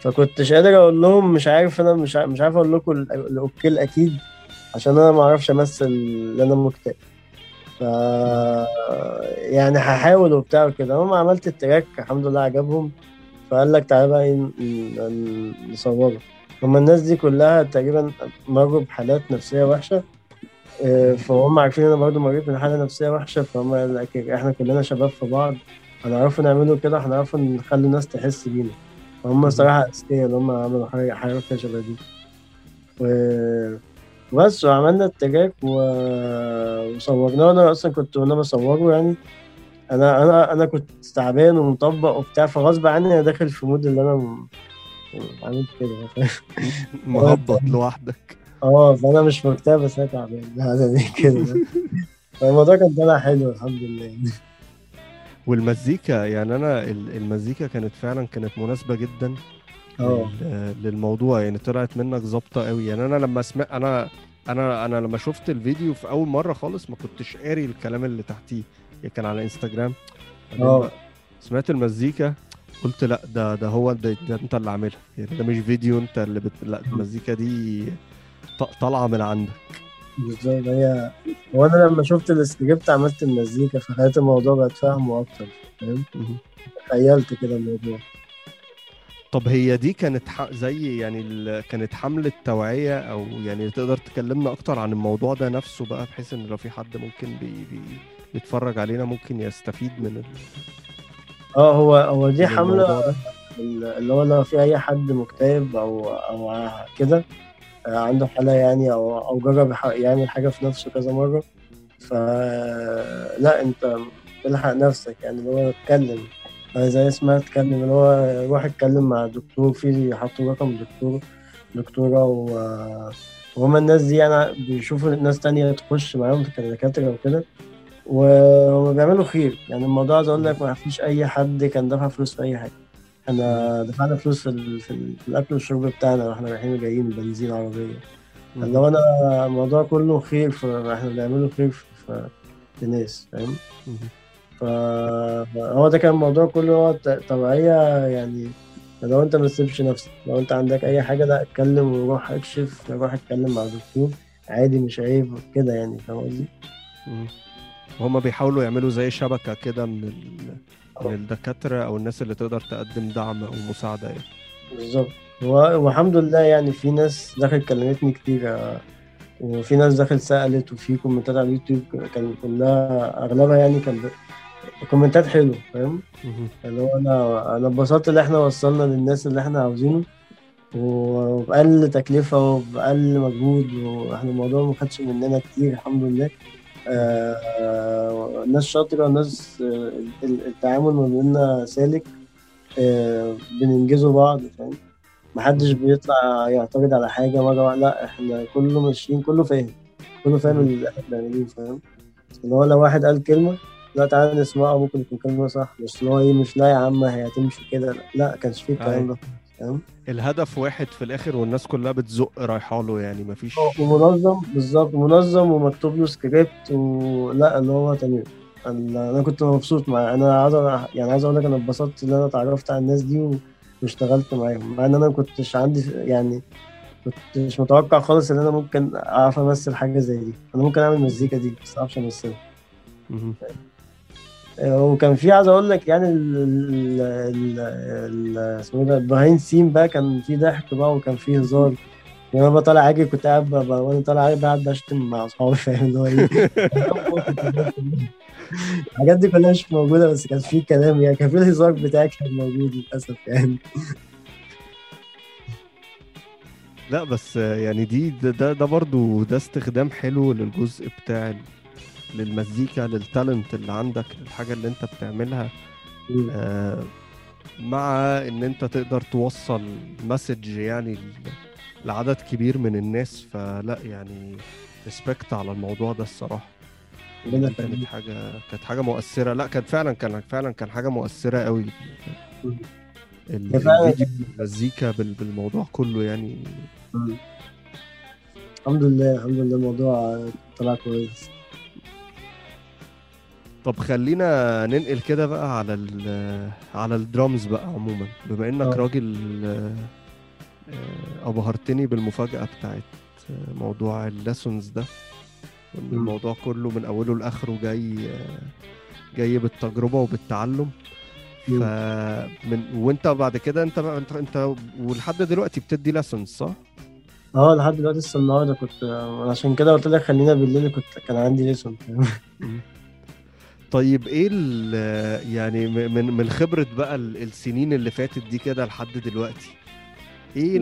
[SPEAKER 2] فكنتش قادر أقول لهم مش عارف أنا مش مش عارف أقول لكم ال- ال okay الأكيد عشان أنا ما أعرفش أمثل لأن أنا مكتئب ف يعني هحاول وبتاع وكده. هم عملت ال track الحمد لله عجبهم. فقال لك تعالى بقى ن- نصوره. هما الناس دي كلها تقريبا مروا بحالات نفسية وحشة. آه، فهم عارفين أنا برضو مريت من حالة نفسية وحشة فهم إحنا كلنا شباب في بعض هنعرفوا نعملوا كده هنعرفوا نخلي الناس تحس بينا. فهم صراحة أذكياء اللي هم عملوا حاجة فيها شبه دي. و- بس وعملنا ال track و- وصورناه أنا أصلا كنت وأنا بصوره يعني. أنا أنا أنا كنت تعبان ومطبق وبتاع فغصب عني أنا داخل في mood اللي أنا م- عامل كده؟
[SPEAKER 1] مهبط لوحدك.
[SPEAKER 2] آه فأنا مش مكتئب بس أنا تعبان. هذا دي كده. فالموضوع كان طالع حلو الحمد لله. يعني.
[SPEAKER 1] والمزيكا يعني أنا ال- المزيكا كانت فعلا كانت مناسبة جدا لل- للموضوع. يعني طلعت منك ظابطة قوي. يعني أنا لما سمعت أنا أنا أنا لما شفت الفيديو في أول مرة خالص ما كنتش قاري الكلام اللي تحتيه. يعني كان على انستجرام آه. سمعت المزيكا قلت لأ ده ده هو ده, ده أنت اللي عاملها. يعني ده مش فيديو أنت اللي بت... لأ المزيكا دي طالعه من عندك.
[SPEAKER 2] بالظبط هي هو أنا لما شفت السكريبت عملت المزيكا فخليت الموضوع بقت فاهمه أكتر فاهم. تخيلت كده الموضوع.
[SPEAKER 1] طب هي دي كانت ح... زي يعني ال... كانت حملة توعية أو يعني تقدر تكلمنا أكتر عن الموضوع ده نفسه بقى بحيث إن لو في حد ممكن بي... بي... بيتفرج علينا ممكن يستفيد من ال...
[SPEAKER 2] آه هو هو دي
[SPEAKER 1] ده؟
[SPEAKER 2] اللي هو لو في أي حد مكتئب أو أو كده عنده حالة يعني أو أو جرب يعمل حاجة في نفسه كذا مرة. فلا أنت تلحق نفسك يعني اللي هو اتكلم. آه، زي اسمها اتكلم اللي هو روح اتكلم مع دكتور. في حطوا رقم دكتور دكتورة وهما الناس دي يعني بيشوفوا ناس تانية تخش معاهم كدكاترة وكده. وهم بيعملوا خير. يعني الموضوع عايز أقول لك ما فيش أي حد كان دفع فلوس في أي حاجة. إحنا دفعنا فلوس في, ال... في, ال... في الأكل والشرب بتاعنا وإحنا رايحين وجايين بنزين عربية اللي هو أنا الموضوع كله خير فاحنا بنعمله خير في, ناس فاهم. فهو ده كان الموضوع كله توعية يعني لو أنت ما تسيبش نفسك لو أنت عندك أي حاجة لا اتكلم وروح اكشف روح اتكلم مع دكتور عادي مش عيب كده يعني فاهم قصدي؟
[SPEAKER 1] وهم بيحاولوا يعملوا زي شبكة كده من ال... من الدكاترة أو الناس اللي تقدر تقدم دعم أو مساعدة يعني.
[SPEAKER 2] بالظبط. والحمد لله يعني في ناس دخلت كلمتني كتير آه، وفي ناس دخلت سألت وفي كومنتات على اليوتيوب كان كلها أغلبها يعني كان كومنتات حلوة فاهم؟ اللي هو أنا أنا اتبسطت إن إحنا وصلنا للناس اللي إحنا عاوزينه وبأقل تكلفة وبأقل مجهود وإحنا الموضوع ما خدش مننا كتير الحمد لله. ناس شاطرة ناس آه، ال- التعامل ما بيننا سالك آه، بننجزوا بعض فاهم؟ محدش بيطلع يعترض على حاجة مرة واحدة لا إحنا كله ماشيين كله فاهم كله فاهم. اللي إحنا بنعمله فاهم؟ اللي هو لو واحد قال كلمة لا تعالى نسمعها ممكن يكون كلمة صح مش اللي هو إيه مش لا يا عم هي هتمشي كده لا, لا كانش فيه الكلام ده. فاهم
[SPEAKER 1] الهدف واحد في الآخر والناس كلها بتزق رايحة له يعني مفيش
[SPEAKER 2] ومنظم بالظبط منظم ومكتوب له سكريبت ولا اللي هو تمام أنا كنت مبسوط مع أنا عايز يعني عايز أقول لك أنا اتبسطت إن أنا اتعرفت على الناس دي واشتغلت معاهم. مع إن أنا ما كنتش عندي يعني كنتش متوقع خالص إن أنا ممكن أعرف أمثل حاجة زي دي. أنا ممكن أعمل مزيكا دي بس ما
[SPEAKER 1] أعرفش
[SPEAKER 2] أمثلها. وكان في عايز أقول لك يعني ال اسمه إيه ده البيهايند سين بقى كان في ضحك بقى وكان في هزار. وأنا بطلع أجي كنت قاعد وأنا طالع أجي قاعد بشتم مع أصحابي فاهم؟ اللي هو إيه؟ الحاجات دي كلها مش موجودة بس كان في كلام يعني كان في الهزار بتاعي كان موجود للأسف يعني.
[SPEAKER 1] لا بس يعني دي ده ده, برضو ده استخدام حلو للجزء بتاع للمزيكا لل talent اللي عندك للحاجة اللي انت بتعملها آه، مع ان انت تقدر توصل message يعني لعدد كبير من الناس فلا يعني respect على الموضوع ده دي كانت. حاجة كانت حاجة مؤثرة. لا كانت فعلا كان فعلا كان حاجة مؤثرة قوي. المزيكا بال- بالموضوع كله يعني.
[SPEAKER 2] الحمد لله الحمد لله الموضوع طلع كويس.
[SPEAKER 1] طب خلينا ننقل كده بقى على ال على الدرامز بقى عموما بما إنك
[SPEAKER 2] آه.
[SPEAKER 1] راجل آه، أبهرتني بالمفاجأة بتاعت موضوع ال lessons
[SPEAKER 2] ده.
[SPEAKER 1] الموضوع كله من أوله لآخره جاي آه، جاي بالتجربة وبالتعلم. فمن وأنت بعد كده أنت بقى أنت أنت ولحد دلوقتي بتدي ليسونز صح؟
[SPEAKER 2] آه لحد دلوقتي لسه النهارده كنت عشان كده قلت لك خلينا بالليل كنت كان عندي ليسون.
[SPEAKER 1] طيب إيه يعني من من خبرة بقى ال- السنين اللي فاتت دي كده لحد دلوقتي إيه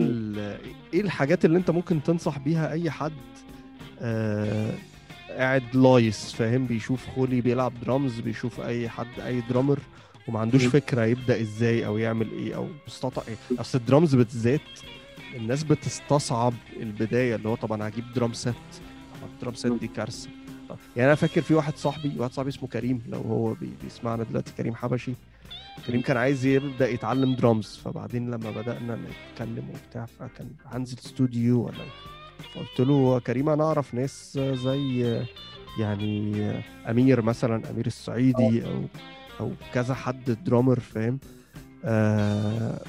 [SPEAKER 1] إيه الحاجات اللي أنت ممكن تنصح بيها أي حد آه قاعد لايص فاهم؟ بيشوف خولي بيلعب درامز بيشوف أي حد أي drummer وما عندوش
[SPEAKER 2] مم.
[SPEAKER 1] فكرة يبدأ إزاي أو يعمل إيه أو يستطع إيه. أصل الدرامز بالذات الناس بتستصعب البداية اللي هو طبعا هجيب drum set ال drum set دي كارثة. طب- يعني أنا فاكر في واحد صاحبي واحد صاحبي اسمه كريم لو هو بي- بيسمعنا دلوقتي كريم حبشي. كريم كان عايز يبدأ يتعلم درامز فبعدين لما بدأنا نتكلم وبتاع فكان هنزل استوديو ولا قلت له كريم أنا أعرف ناس زي يعني أمير مثلا أمير الصعيدي أو أو كذا حد درامر فاهم؟ آه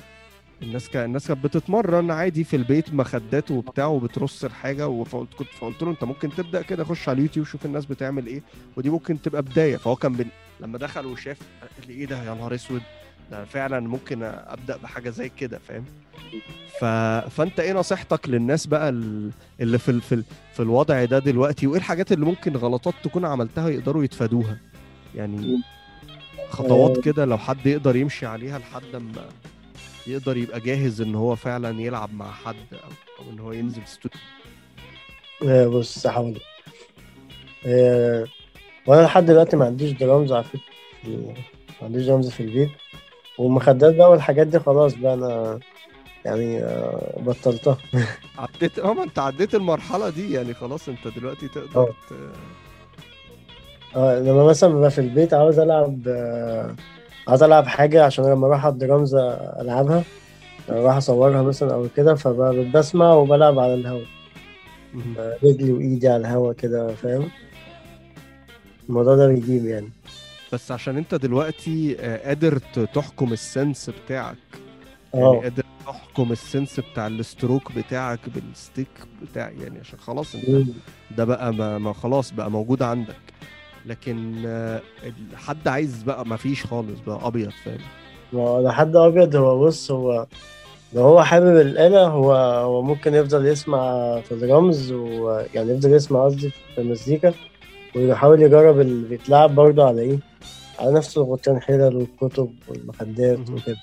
[SPEAKER 1] الناس كان الناس كانت بتتمرن عادي في البيت مخدات وبتاع وبترص الحاجة وفقلت كنت فقلت له انت ممكن تبدأ كده خش على اليوتيوب شوف الناس بتعمل إيه ودي ممكن تبقى بداية. فهو كان بن... لما دخل وشاف قال لي إيه ده يا نهار أسود ده فعلا ممكن أبدأ بحاجة زي كده فاهم؟ ف... فأنت إيه نصيحتك للناس بقى ال- اللي في ال... في, ال... في الوضع ده دلوقتي؟ وإيه الحاجات اللي ممكن غلطات تكون عملتها يقدروا يتفادوها؟ يعني خطوات كده لو حد يقدر يمشي عليها لحد ما. يقدر يبقى جاهز إن هو فعلا يلعب مع حد أو, أو إن هو ينزل استوديو
[SPEAKER 2] آه، بص هحاول آه، وأنا لحد دلوقتي ما عنديش درامز على فكرة ما عنديش درامز في البيت. والمخدات بقى والحاجات دي خلاص بقى أنا يعني آه، بطلتها.
[SPEAKER 1] عديت آه ما أنت عديت المرحلة دي يعني خلاص أنت دلوقتي تقدر
[SPEAKER 2] آه.
[SPEAKER 1] ت...
[SPEAKER 2] آه لما مثلا ببقى في البيت عاوز ألعب آه، عاوز ألعب حاجة عشان لما أروح على الدرامز ألعبها أروح أصورها مثلا أو كده فبسمع وبلعب على الهوا. آه، رجلي وإيدي على الهوا كده فاهم؟ الموضوع ده بيجيب يعني.
[SPEAKER 1] بس عشان أنت دلوقتي آه، قادر تحكم ال sense بتاعك. يعني
[SPEAKER 2] آه.
[SPEAKER 1] قادر تحكم ال sense بتاع ال stroke بتاعك بال stick بتاع يعني عشان خلاص
[SPEAKER 2] أنت.
[SPEAKER 1] ده بقى ما, ما خلاص بقى موجود عندك. لكن آه، حد عايز بقى ما فيش خالص بقى أبيض فاهم؟
[SPEAKER 2] ما هو ده حد أبيض هو بص هو لو هو حابب الآلة هو هو ممكن يفضل يسمع في الرمز ويعني يفضل يسمع قصدي في المزيكا ويحاول يجرب اللي بيتلعب برضه على إيه؟ على نفس الغطيان حلل والكتب والمخدات. وكده.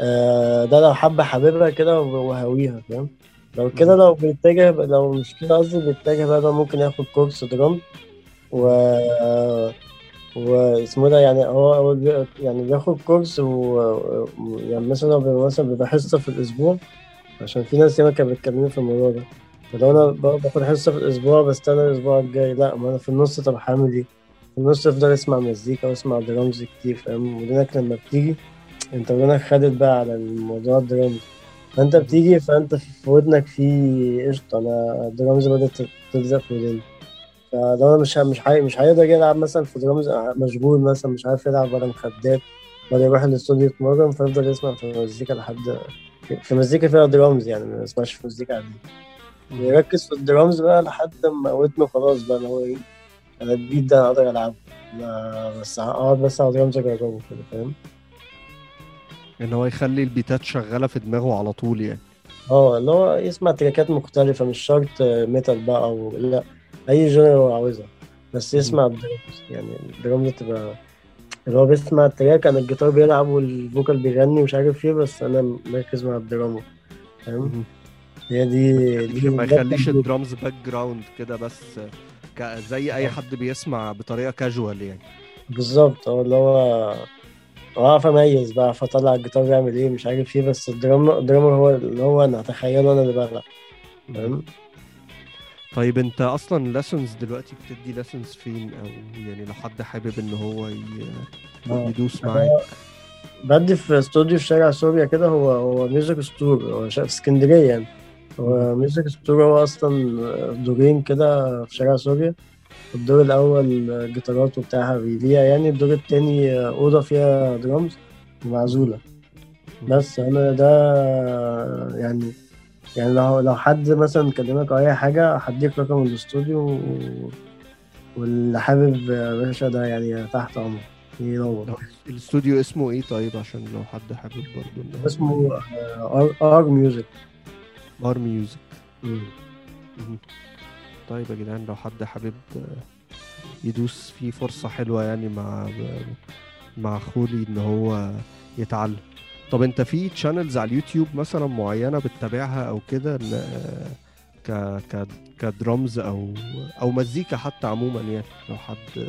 [SPEAKER 2] آه ده لو حب حبيبها كده وهاويها فاهم؟ لو كده لو بيتجه لو مش كده قصدي بيتجه بقى ممكن ياخد كورس درام و واسمه ده يعني هو يعني بياخد course و... يعني مثلا هو مثلا بيبقى حصة في الأسبوع عشان في ناس ياما كانت بتكلمني في الموضوع ده. فلو أنا ب- باخد حصة في الأسبوع بستنى الأسبوع الجاي. لأ ما أنا في النص طب هعمل إيه؟ في النص أفضل أسمع مزيكا وأسمع درامز كتير فاهم؟ ودنك لما بتيجي أنت ودنك خدت بقى على الموضوع الدرامز فأنت بتيجي فأنت في ودنك في قشطة أنا الدرامز بدأت تلزق في ودني. أنا مش مش حي... مش هيقدر يلعب مثلا في درامز مشغول مثلا مش عارف يلعب ولا مخدات ولا يروح الاستوديو يتمرن فيفضل يسمع في المزيكا لحد في مزيكا فيها درامز يعني ما يسمعش في مزيكا عادية. يركز في الدرامز بقى لحد ما ودنه خلاص بقى اللي هو إيه أنا البيت ده أنا أقدر ألعبه. بس هقعد بس على درامز اجربه كده فاهم؟
[SPEAKER 1] إن هو يخلي ال beatات شغالة في دماغه على طول يعني.
[SPEAKER 2] آه اللي هو يسمع trackات مختلفة مش شرط metal بقى أو لا. أي genre هو عاوزها. بس يسمع الدرامز. يعني الدرامز تبقى اللي هو بيسمع ال track أنا الجيتار بيلعب وال vocal بيغني مش عارف إيه بس أنا مركز مع الدراما فاهم. هي دي دي
[SPEAKER 1] ما يخليش. ال drums background كده بس ك... زي أي
[SPEAKER 2] آه.
[SPEAKER 1] حد بيسمع بطريقة كاجوال يعني.
[SPEAKER 2] بالظبط. آه اللي هو أعرف أميز بقى فطلع الجيتار بيعمل إيه مش عارف إيه بس ال drums ال drums هو اللي هو أنا أتخيله أنا اللي بلعب فاهم؟
[SPEAKER 1] طيب انت أصلا lessons دلوقتي بتدي lessons فين؟ أو يعني لو حد حابب ان هو ي...
[SPEAKER 2] آه.
[SPEAKER 1] يدوس معاك.
[SPEAKER 2] بدي في استوديو في شارع سوريا كده هو هو music store هو في اسكندرية يعني. هو music store هو أصلا دورين كده في شارع سوريا. الدور الأول جيتارات وبتاعها بيبيع يعني. الدور التاني أوضة فيها درامز ومعزولة. بس أنا ده يعني يعني لو لو حد مثلا كلمك أو أي حاجة هديك رقم الاستوديو واللي حابب يا باشا ده يعني تحت أمرك. ينور.
[SPEAKER 1] الاستوديو اسمه إيه طيب؟ عشان لو حد حابب برضه
[SPEAKER 2] اسمه
[SPEAKER 1] RR Music
[SPEAKER 2] R
[SPEAKER 1] Music. طيب يا جدعان لو حد حابب آه، يدوس فيه فرصة حلوة يعني مع مع خولي إن هو يتعلم. طب انت في channels على اليوتيوب مثلا معينة بتتابعها أو كده؟ ك ك كدرامز أو أو مزيكا حتى عموما يعني لو حد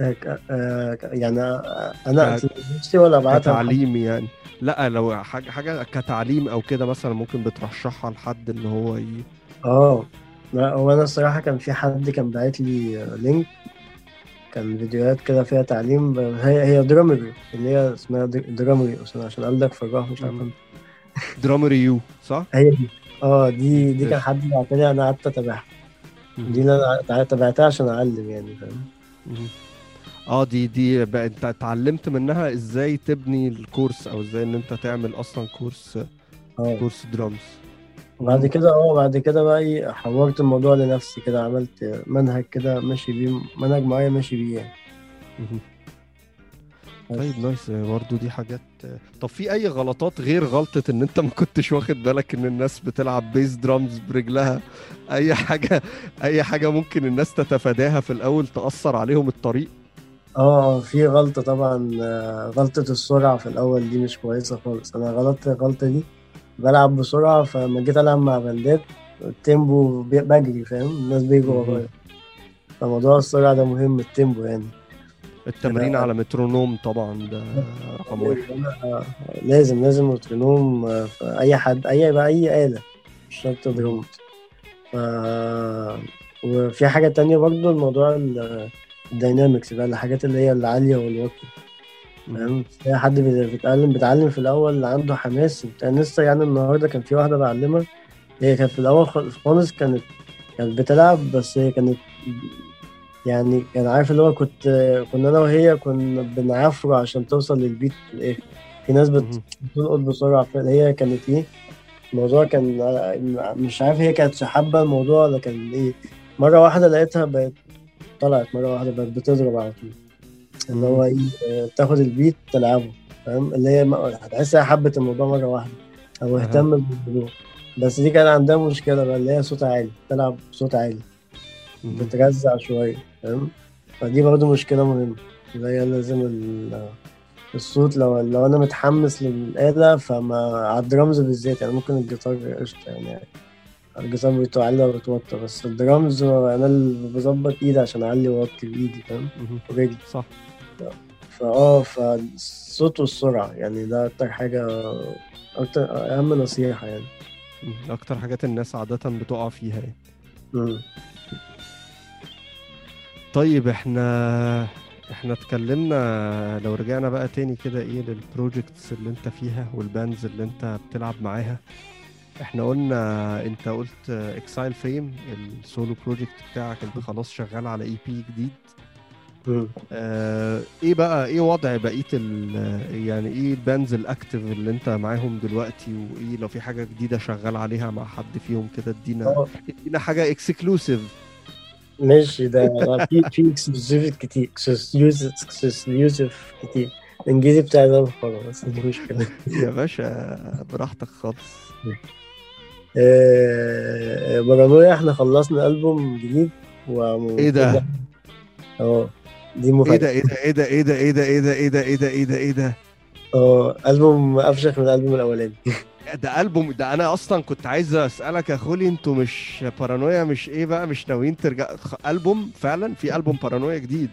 [SPEAKER 2] آه، آه، يعني
[SPEAKER 1] أنا
[SPEAKER 2] نفسي ولا أبعتها لحد؟
[SPEAKER 1] كتعليم يعني. لا لو حاجة حاجة كتعليم أو كده مثلا ممكن بترشحها لحد إن هو ي...
[SPEAKER 2] آه. لا هو أنا الصراحة كان في حد كان باعت لي link كان فيديوهات كده فيها تعليم هي هي Drumeo اللي هي اسمها Drumeo أصلا عشان قلبك فراغ مش عارف
[SPEAKER 1] مم.
[SPEAKER 2] أنت.
[SPEAKER 1] Drumeo صح؟
[SPEAKER 2] هي دي آه دي دي كان. حد بعت لي أنا قعدت أتابعها دي اللي أنا تابعتها عشان أعلم يعني فاهم.
[SPEAKER 1] آه دي دي بقى أنت اتعلمت منها إزاي تبني ال course أو إزاي إن أنت تعمل أصلا course
[SPEAKER 2] آه
[SPEAKER 1] course drums
[SPEAKER 2] وبعد كده آه بعد كده بقى إيه حولت الموضوع لنفسي كده عملت منهج كده ماشي بيه منهج معين ماشي بيه يعني.
[SPEAKER 1] طيب nice برضو دي حاجات. طب في أي غلطات غير غلطة إن أنت ما كنتش واخد بالك إن الناس بتلعب bass drums برجلها؟ أي حاجة أي حاجة ممكن الناس تتفاداها في الأول تأثر عليهم الطريق؟
[SPEAKER 2] آه في غلطة طبعا آه، غلطة السرعة في الأول دي مش كويسة خالص. أنا غلطت الغلطة دي بلعب بسرعة فلما جيت ألعب مع band ات ال tempo بجري فاهم؟ الناس بيجوا. ورايا. فموضوع السرعة ده مهم ال tempo يعني.
[SPEAKER 1] التمرين
[SPEAKER 2] لا.
[SPEAKER 1] على مترونوم طبعا ده رقم واحد.
[SPEAKER 2] لازم لازم مترونوم آه، في أي حد أي بقى أي آلة مش شرط درامز ف... وفي حاجة تانية برضو الموضوع ال- ال dynamics بقى الحاجات اللي هي العالية والواطية. فاهم؟ في حد بي- بيتعلم بيتعلم في الأول اللي عنده حماس. بتاع لسه يعني النهارده كان في واحدة بعلمها. هي كانت في الأول خالص كانت كانت بتلعب بس هي كانت يعني كان عارف اللي هو كنت كنا أنا وهي كنا بنعافر عشان توصل للبيت في الآخر. في ناس بت-
[SPEAKER 1] مهم.
[SPEAKER 2] بتلقط بسرعة. فهي كانت إيه؟ الموضوع كان مش عارف هي كانت حابة الموضوع ولا كان إيه. مرة واحدة لقيتها بقت طلعت مرة واحدة بقت بتضرب على طول. اللي هو إيه تاخد البيت تلعبه فاهم اللي هي هتحسها حبت الموضوع مرة واحدة
[SPEAKER 1] أو.
[SPEAKER 2] اهتم بالموضوع بس دي كان عندها مشكلة بقى اللي هي صوتها عالي تلعب بصوت عالي. بترزع شوية فاهم فدي برضه مشكلة مهمة اللي هي لازم ال- الصوت لو لو أنا متحمس للآلة فما على الدرامز بالذات يعني ممكن الجيتار قشطة يعني الجيتار بيتعلى وبيتوتر بس الدرامز أنا اللي بظبط إيدي عشان أعلي واوطي بإيدي فاهم. ورجلي
[SPEAKER 1] صح
[SPEAKER 2] فآه فالصوت والسرعة يعني ده أكتر حاجة أكتر أهم نصيحة يعني.
[SPEAKER 1] أكتر حاجات الناس عادة بتقع فيها يعني
[SPEAKER 2] مم.
[SPEAKER 1] طيب إحنا إحنا اتكلمنا لو رجعنا بقى تاني كده إيه لل projects اللي أنت فيها وال bands اللي أنت بتلعب معاها إحنا قلنا أنت قلت اكسايل فيم ال solo project بتاعك أنت خلاص شغال على EP جديد آه إيه بقى إيه وضع بقية ال يعني إيه ال bands ال active اللي انت معاهم دلوقتي وايه لو في حاجة جديدة شغال عليها مع حد فيهم كده ادينا
[SPEAKER 2] آه.
[SPEAKER 1] ادينا حاجة exclusive
[SPEAKER 2] ماشي ده في في exclusive كتير exclusive كتير. الانجليزي بتاعي ده بس دي مشكلة.
[SPEAKER 1] يا باشا براحتك خالص.
[SPEAKER 2] آه، بارانويا إحنا خلصنا ألبوم جديد و
[SPEAKER 1] إيه ده؟
[SPEAKER 2] آه. دي
[SPEAKER 1] إيه
[SPEAKER 2] مفاجأة
[SPEAKER 1] ده إيه ده إيه ده إيه ده إيه ده إيه ده إيه ده إيه ده إيه ده إيه ده؟
[SPEAKER 2] آه ألبوم أفشخ من الألبوم الأولاني.
[SPEAKER 1] ده ألبوم ده أنا أصلا كنت عايز أسألك يا خولي أنتوا مش بارانويا مش إيه بقى مش ناويين ترجع؟ ألبوم فعلا؟ في ألبوم بارانويا جديد.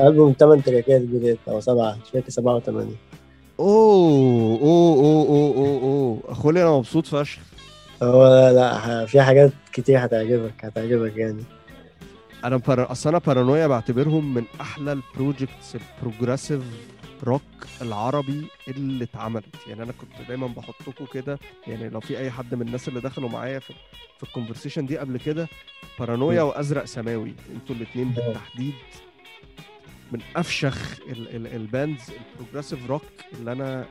[SPEAKER 2] ألبوم 8 تراكات جداد أو سبعة مش فاكر سبعة وثمانيه
[SPEAKER 1] أوه أوه أوه أوه أوه أوه. خولي أنا مبسوط فشخ.
[SPEAKER 2] هو لا لا في حاجات كتير هتعجبك هتعجبك يعني.
[SPEAKER 1] أنا بار... أصل أنا بارانويا بعتبرهم من أحلى ال projects ال progressive rock العربي اللي اتعملت يعني أنا كنت دايما بحطكم كده يعني لو في أي حد من الناس اللي دخلوا معايا في في ال conversation دي قبل كده بارانويا. وأزرق سماوي أنتوا الاثنين. بالتحديد من أفشخ ال... ال... ال bands ال progressive rock اللي أنا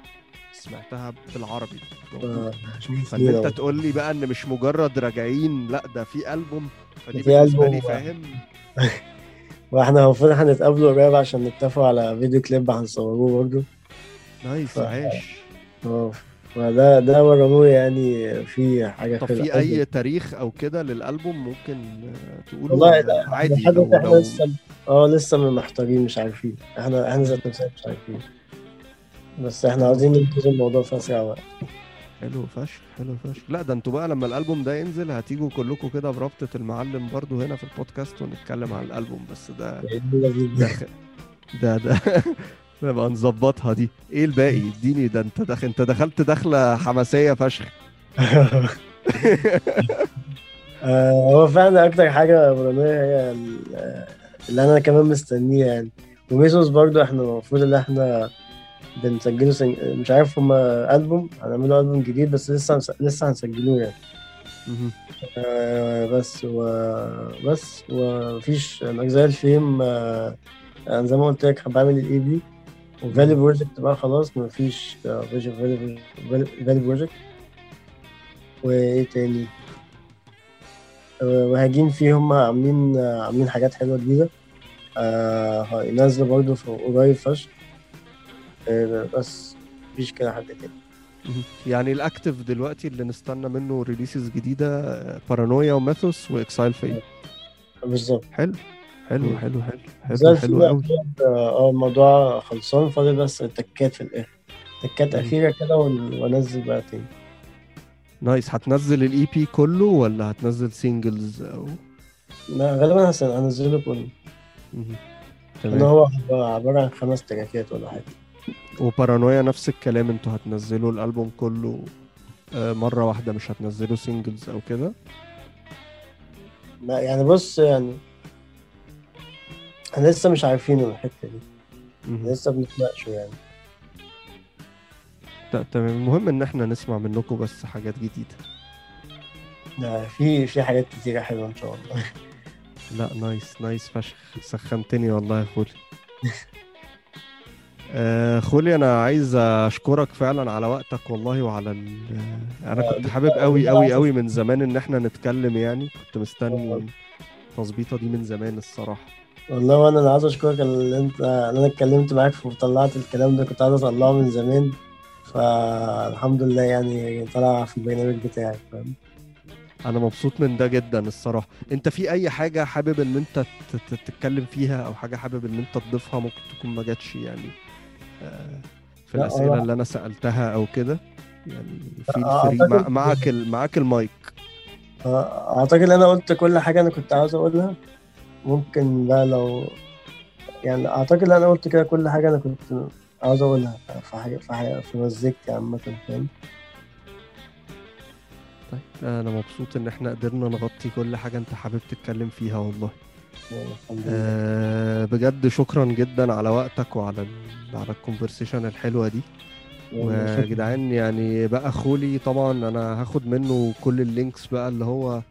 [SPEAKER 1] سمعتها بالعربي.
[SPEAKER 2] آه،
[SPEAKER 1] فإن
[SPEAKER 2] أنت.
[SPEAKER 1] تقول لي بقى إن مش مجرد راجعين لأ ده في ألبوم. فدي
[SPEAKER 2] في
[SPEAKER 1] بالنسبة لي. فاهم؟
[SPEAKER 2] وإحنا المفروض هنتقابلوا قريب عشان نتفقوا على فيديو كليب هنصوروه برضه
[SPEAKER 1] nice
[SPEAKER 2] ف-
[SPEAKER 1] عاش
[SPEAKER 2] آه فده ده بارانويا يعني في حاجة
[SPEAKER 1] طب
[SPEAKER 2] حلوة.
[SPEAKER 1] في أي تاريخ أو كده للألبوم ممكن آه، تقولوا
[SPEAKER 2] والله لا
[SPEAKER 1] عادي؟
[SPEAKER 2] لحد
[SPEAKER 1] لو, إحنا
[SPEAKER 2] لسه آه لسه محتارين مش عارفين. إحنا إحنا ذات نفسنا مش عارفين. بس إحنا عاوزين ننجز الموضوع في اسرع وقت
[SPEAKER 1] حلو فشخ حلو فشخ. لا ده أنتوا بقى لما الألبوم ده ينزل هتيجوا كلكم كده برابطه المعلم برضو هنا في البودكاست ونتكلم عن الألبوم بس ده ده ده ده نبقى نظبطها دي. إيه الباقي؟ اديني ده انت دخل انت دخلت دخلة حماسية فشخ.
[SPEAKER 2] آه، هو فعلا أكتر حاجة بارانويا هي ال- اللي أنا كمان مستنيه يعني. وميسوس برضو إحنا المفروض إن إحنا بنسجله سن... مش عارف هما ألبوم هنعمله ألبوم جديد بس لسه هنس- لسه هنسجلوه يعني. آه، بس و بس ومفيش اجزاء الفيلم آه، أنا زي ما قلت لك بعمل الاي بي وفالي بروجكت بقى خلاص مفيش فالي فالي project وإيه تاني؟ آه، وهجين فيه هم عاملين آه، عاملين حاجات حلوة جديدة. آه، هينزلوا برضه في قريب فشخ. بس مفيش كده حد تاني.
[SPEAKER 1] يعني ال active دلوقتي اللي نستنى منه releases جديدة آه، بارانويا وميثوس واكسايل فيم
[SPEAKER 2] بالظبط.
[SPEAKER 1] حلو. حلو. حلو حلو حلو حلو قوي
[SPEAKER 2] آه الموضوع خلصان فاضل بس تكات في الآخر. تكات. أخيرة كده وانزل بقى تاني.
[SPEAKER 1] nice. هتنزل ال EP كله ولا هتنزل singles أو؟
[SPEAKER 2] لا غالبا هنزله كله.
[SPEAKER 1] إن
[SPEAKER 2] هو عبارة عن خمس track ات ولا حاجة.
[SPEAKER 1] وبارانويا نفس الكلام أنتوا هتنزلوا الألبوم كله آه، مرة واحدة مش هتنزلوا singles أو كده؟
[SPEAKER 2] لا يعني بص يعني إحنا لسه مش عارفين الحتة دي. لسه بنتناقشوا يعني.
[SPEAKER 1] تمام. المهم إن إحنا نسمع منكم بس حاجات جديدة.
[SPEAKER 2] لا، في في حاجات كتيرة حلوة إن شاء الله.
[SPEAKER 1] لا nice nice فشخ. سخنتني والله يا خولي خولي أنا عايز أشكرك فعلا على وقتك والله وعلى ال... أنا
[SPEAKER 2] آه،
[SPEAKER 1] كنت حابب قوي قوي قوي من زمان إن إحنا نتكلم يعني. كنت مستني التظبيطة دي من زمان الصراحة.
[SPEAKER 2] والله وأنا أنا عايز أشكرك اللي أنت اللي أنا اتكلمت معاك وطلعت الكلام ده كنت عايز أطلعه من زمان. فالحمد لله يعني طلع في البرنامج بتاعك فاهم؟
[SPEAKER 1] أنا مبسوط من ده جدا الصراحة. أنت في أي حاجة حابب إن أنت تتكلم فيها أو حاجة حابب إن أنت تضيفها ممكن تكون ما جاتش يعني؟ آه، في
[SPEAKER 2] لا،
[SPEAKER 1] الأسئلة
[SPEAKER 2] أنا-
[SPEAKER 1] اللي أنا سألتها أو كده يعني
[SPEAKER 2] آه،
[SPEAKER 1] فري مع معاك. معاك المايك.
[SPEAKER 2] آه، أعتقد إن أنا قلت كل حاجة أنا كنت عاوز أقولها. ممكن بقى لو يعني أعتقد إن أنا قلت كده كل حاجة أنا كنت عاوز أقولها في حاجة في حاجة في مزيكتي عامة فاهم؟
[SPEAKER 1] طيب أنا مبسوط إن إحنا قدرنا نغطي كل حاجة أنت حابب تتكلم فيها والله. أه بجد شكرا جدا على وقتك وعلى. على ال conversation الحلوة
[SPEAKER 2] دي
[SPEAKER 1] ويا
[SPEAKER 2] شكراً.
[SPEAKER 1] جدعان يعني بقى خولي طبعا أنا هاخد منه كل ال links بقى اللي هو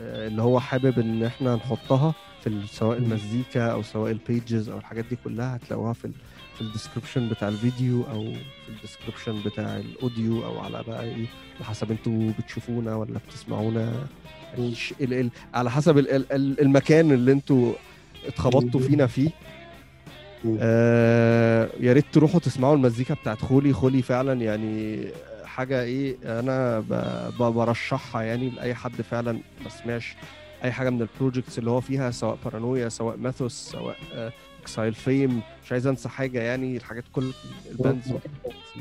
[SPEAKER 1] آه، اللي هو حابب إن إحنا نحطها في سواء. المزيكا أو سواء ال pages أو الحاجات دي كلها هتلاقوها في ال في ال description بتاع الفيديو أو في ال description بتاع ال audio أو على بقى إيه على حسب أنتوا بتشوفونا ولا بتسمعونا ال ال على حسب ال ال ال- المكان اللي أنتوا اتخبطتوا. فينا فيه. آه يا ريت تروحوا تسمعوا المزيكا بتاعت خولي. خولي فعلا يعني حاجة إيه أنا ب- ب- برشحها يعني لأي حد فعلا ما سمعش أي حاجة من ال projects اللي هو فيها سواء بارانويا سواء ماثوس سواء اكسايل فيم مش عايز أنسى حاجة يعني الحاجات كل ال bands اللي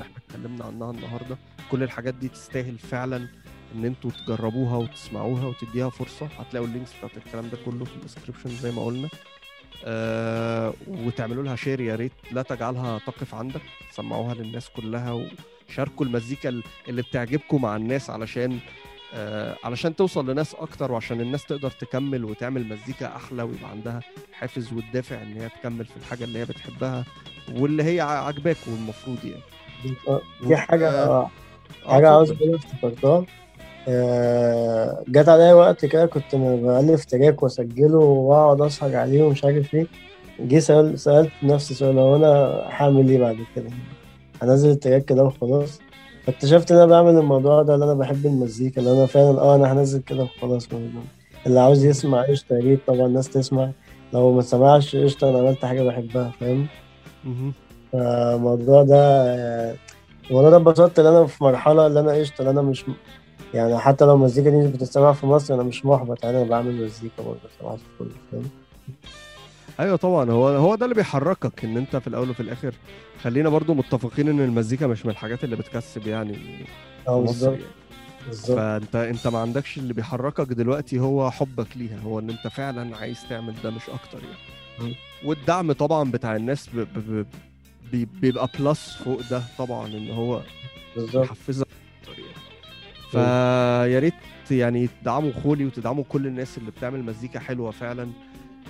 [SPEAKER 1] إحنا اتكلمنا عنها النهارده كل الحاجات دي تستاهل فعلا. ان أنتوا تجربوها وتسمعوها وتديها فرصة. هتلاقوا ال links بتاعت الكلام ده كله في ال description زي ما قلنا. آه وتعملوا لها شير يا ريت لا تجعلها تقف عندك. سمعوها للناس كلها وشاركوا المزيكا ال- اللي بتعجبكم مع الناس علشان آه علشان توصل لناس أكتر وعشان الناس تقدر تكمل وتعمل مزيكا أحلى ويبقى عندها حافز والدافع إن هي تكمل في الحاجة اللي هي بتحبها واللي هي ع- عاجباكوا المفروض يعني.
[SPEAKER 2] آه، في حاجة
[SPEAKER 1] آه،
[SPEAKER 2] حاجة عاوز
[SPEAKER 1] اتفضل.
[SPEAKER 2] أقولها افتكرتها آه، جت عليا وقت كده كنت بألف track وأسجله وأقعد أسهر عليه ومش عارف إيه. جه سأل سألت نفسي سؤال هو أنا هعمل إيه بعد كده؟ هنزل ال track كده وخلاص. فاكتشفت إن أنا بعمل الموضوع ده اللي أنا بحب المزيكا اللي أنا فعلا أه أنا هنزل كده وخلاص. اللي عاوز يسمع قشطة يا ريت طبعا الناس تسمع. لو ما سمعش قشطة أنا عملت حاجة بحبها فاهم؟ فالموضوع ده آه، الموضوع ده اتبسطت إن أنا في مرحلة اللي أنا قشطة اللي أنا مش يعني حتى لو المزيكا دي مش بتتسمع في مصر أنا مش محبط. يعني أنا بعمل مزيكا برضه في كله فاهم؟
[SPEAKER 1] أيوه طبعا. هو هو ده اللي بيحركك إن أنت في الأول وفي الآخر. خلينا برضو متفقين إن المزيكا مش من الحاجات اللي بتكسب يعني آه
[SPEAKER 2] بالظبط.
[SPEAKER 1] يعني.
[SPEAKER 2] بالظبط.
[SPEAKER 1] فأنت أنت ما عندكش اللي بيحركك دلوقتي هو حبك ليها. هو إن أنت فعلا عايز تعمل ده مش أكتر يعني. والدعم طبعا بتاع الناس ب... ب... ب... بي- بيبقى plus فوق ده طبعا إن هو
[SPEAKER 2] بالظبط.
[SPEAKER 1] فيا ريت يعني تدعموا خولي وتدعموا كل الناس اللي بتعمل مزيكا حلوة فعلا.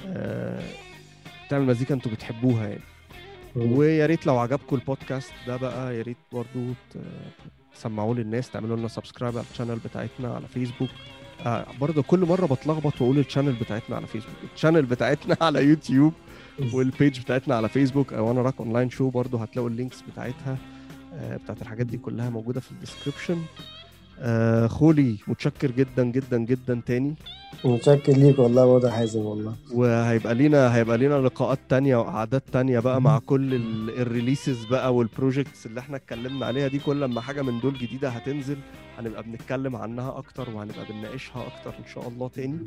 [SPEAKER 1] آه، بتعمل مزيكا أنتوا بتحبوها يعني. ويا ريت لو عجبكم البودكاست ده بقى يا ريت برضو تسمعوه للناس تعملوا لنا subscribe على ال channel بتاعتنا على فيسبوك آه برضه كل مرة بتلخبط وأقول ال channel بتاعتنا على فيسبوك ال channel بتاعتنا على يوتيوب وال page بتاعتنا على فيسبوك أو أنا راك online show برضه هتلاقوا ال links بتاعتها. آه بتاعت الحاجات دي كلها موجودة في ال description آه خولي متشكر جدا جدا جدا تاني.
[SPEAKER 2] متشكر ليك والله برضه حازم والله.
[SPEAKER 1] وهيبقى لينا هيبقى لينا لقاءات تانية وقعدات تانية بقى مع كل ال- ال releases بقى وال projects اللي إحنا اتكلمنا عليها دي. كل لما حاجة من دول جديدة هتنزل هنبقى بنتكلم عنها أكتر وهنبقى بنناقشها أكتر إن شاء الله تاني.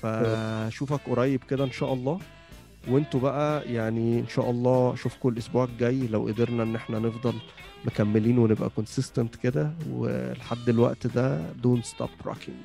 [SPEAKER 1] فاشوفك قريب كده إن شاء الله. وإنتوا بقى يعني إن شاء الله اشوفكم الأسبوع الجاي لو قدرنا إن إحنا نفضل مكملين ونبقى consistent كده ولحد الوقت ده don't stop rocking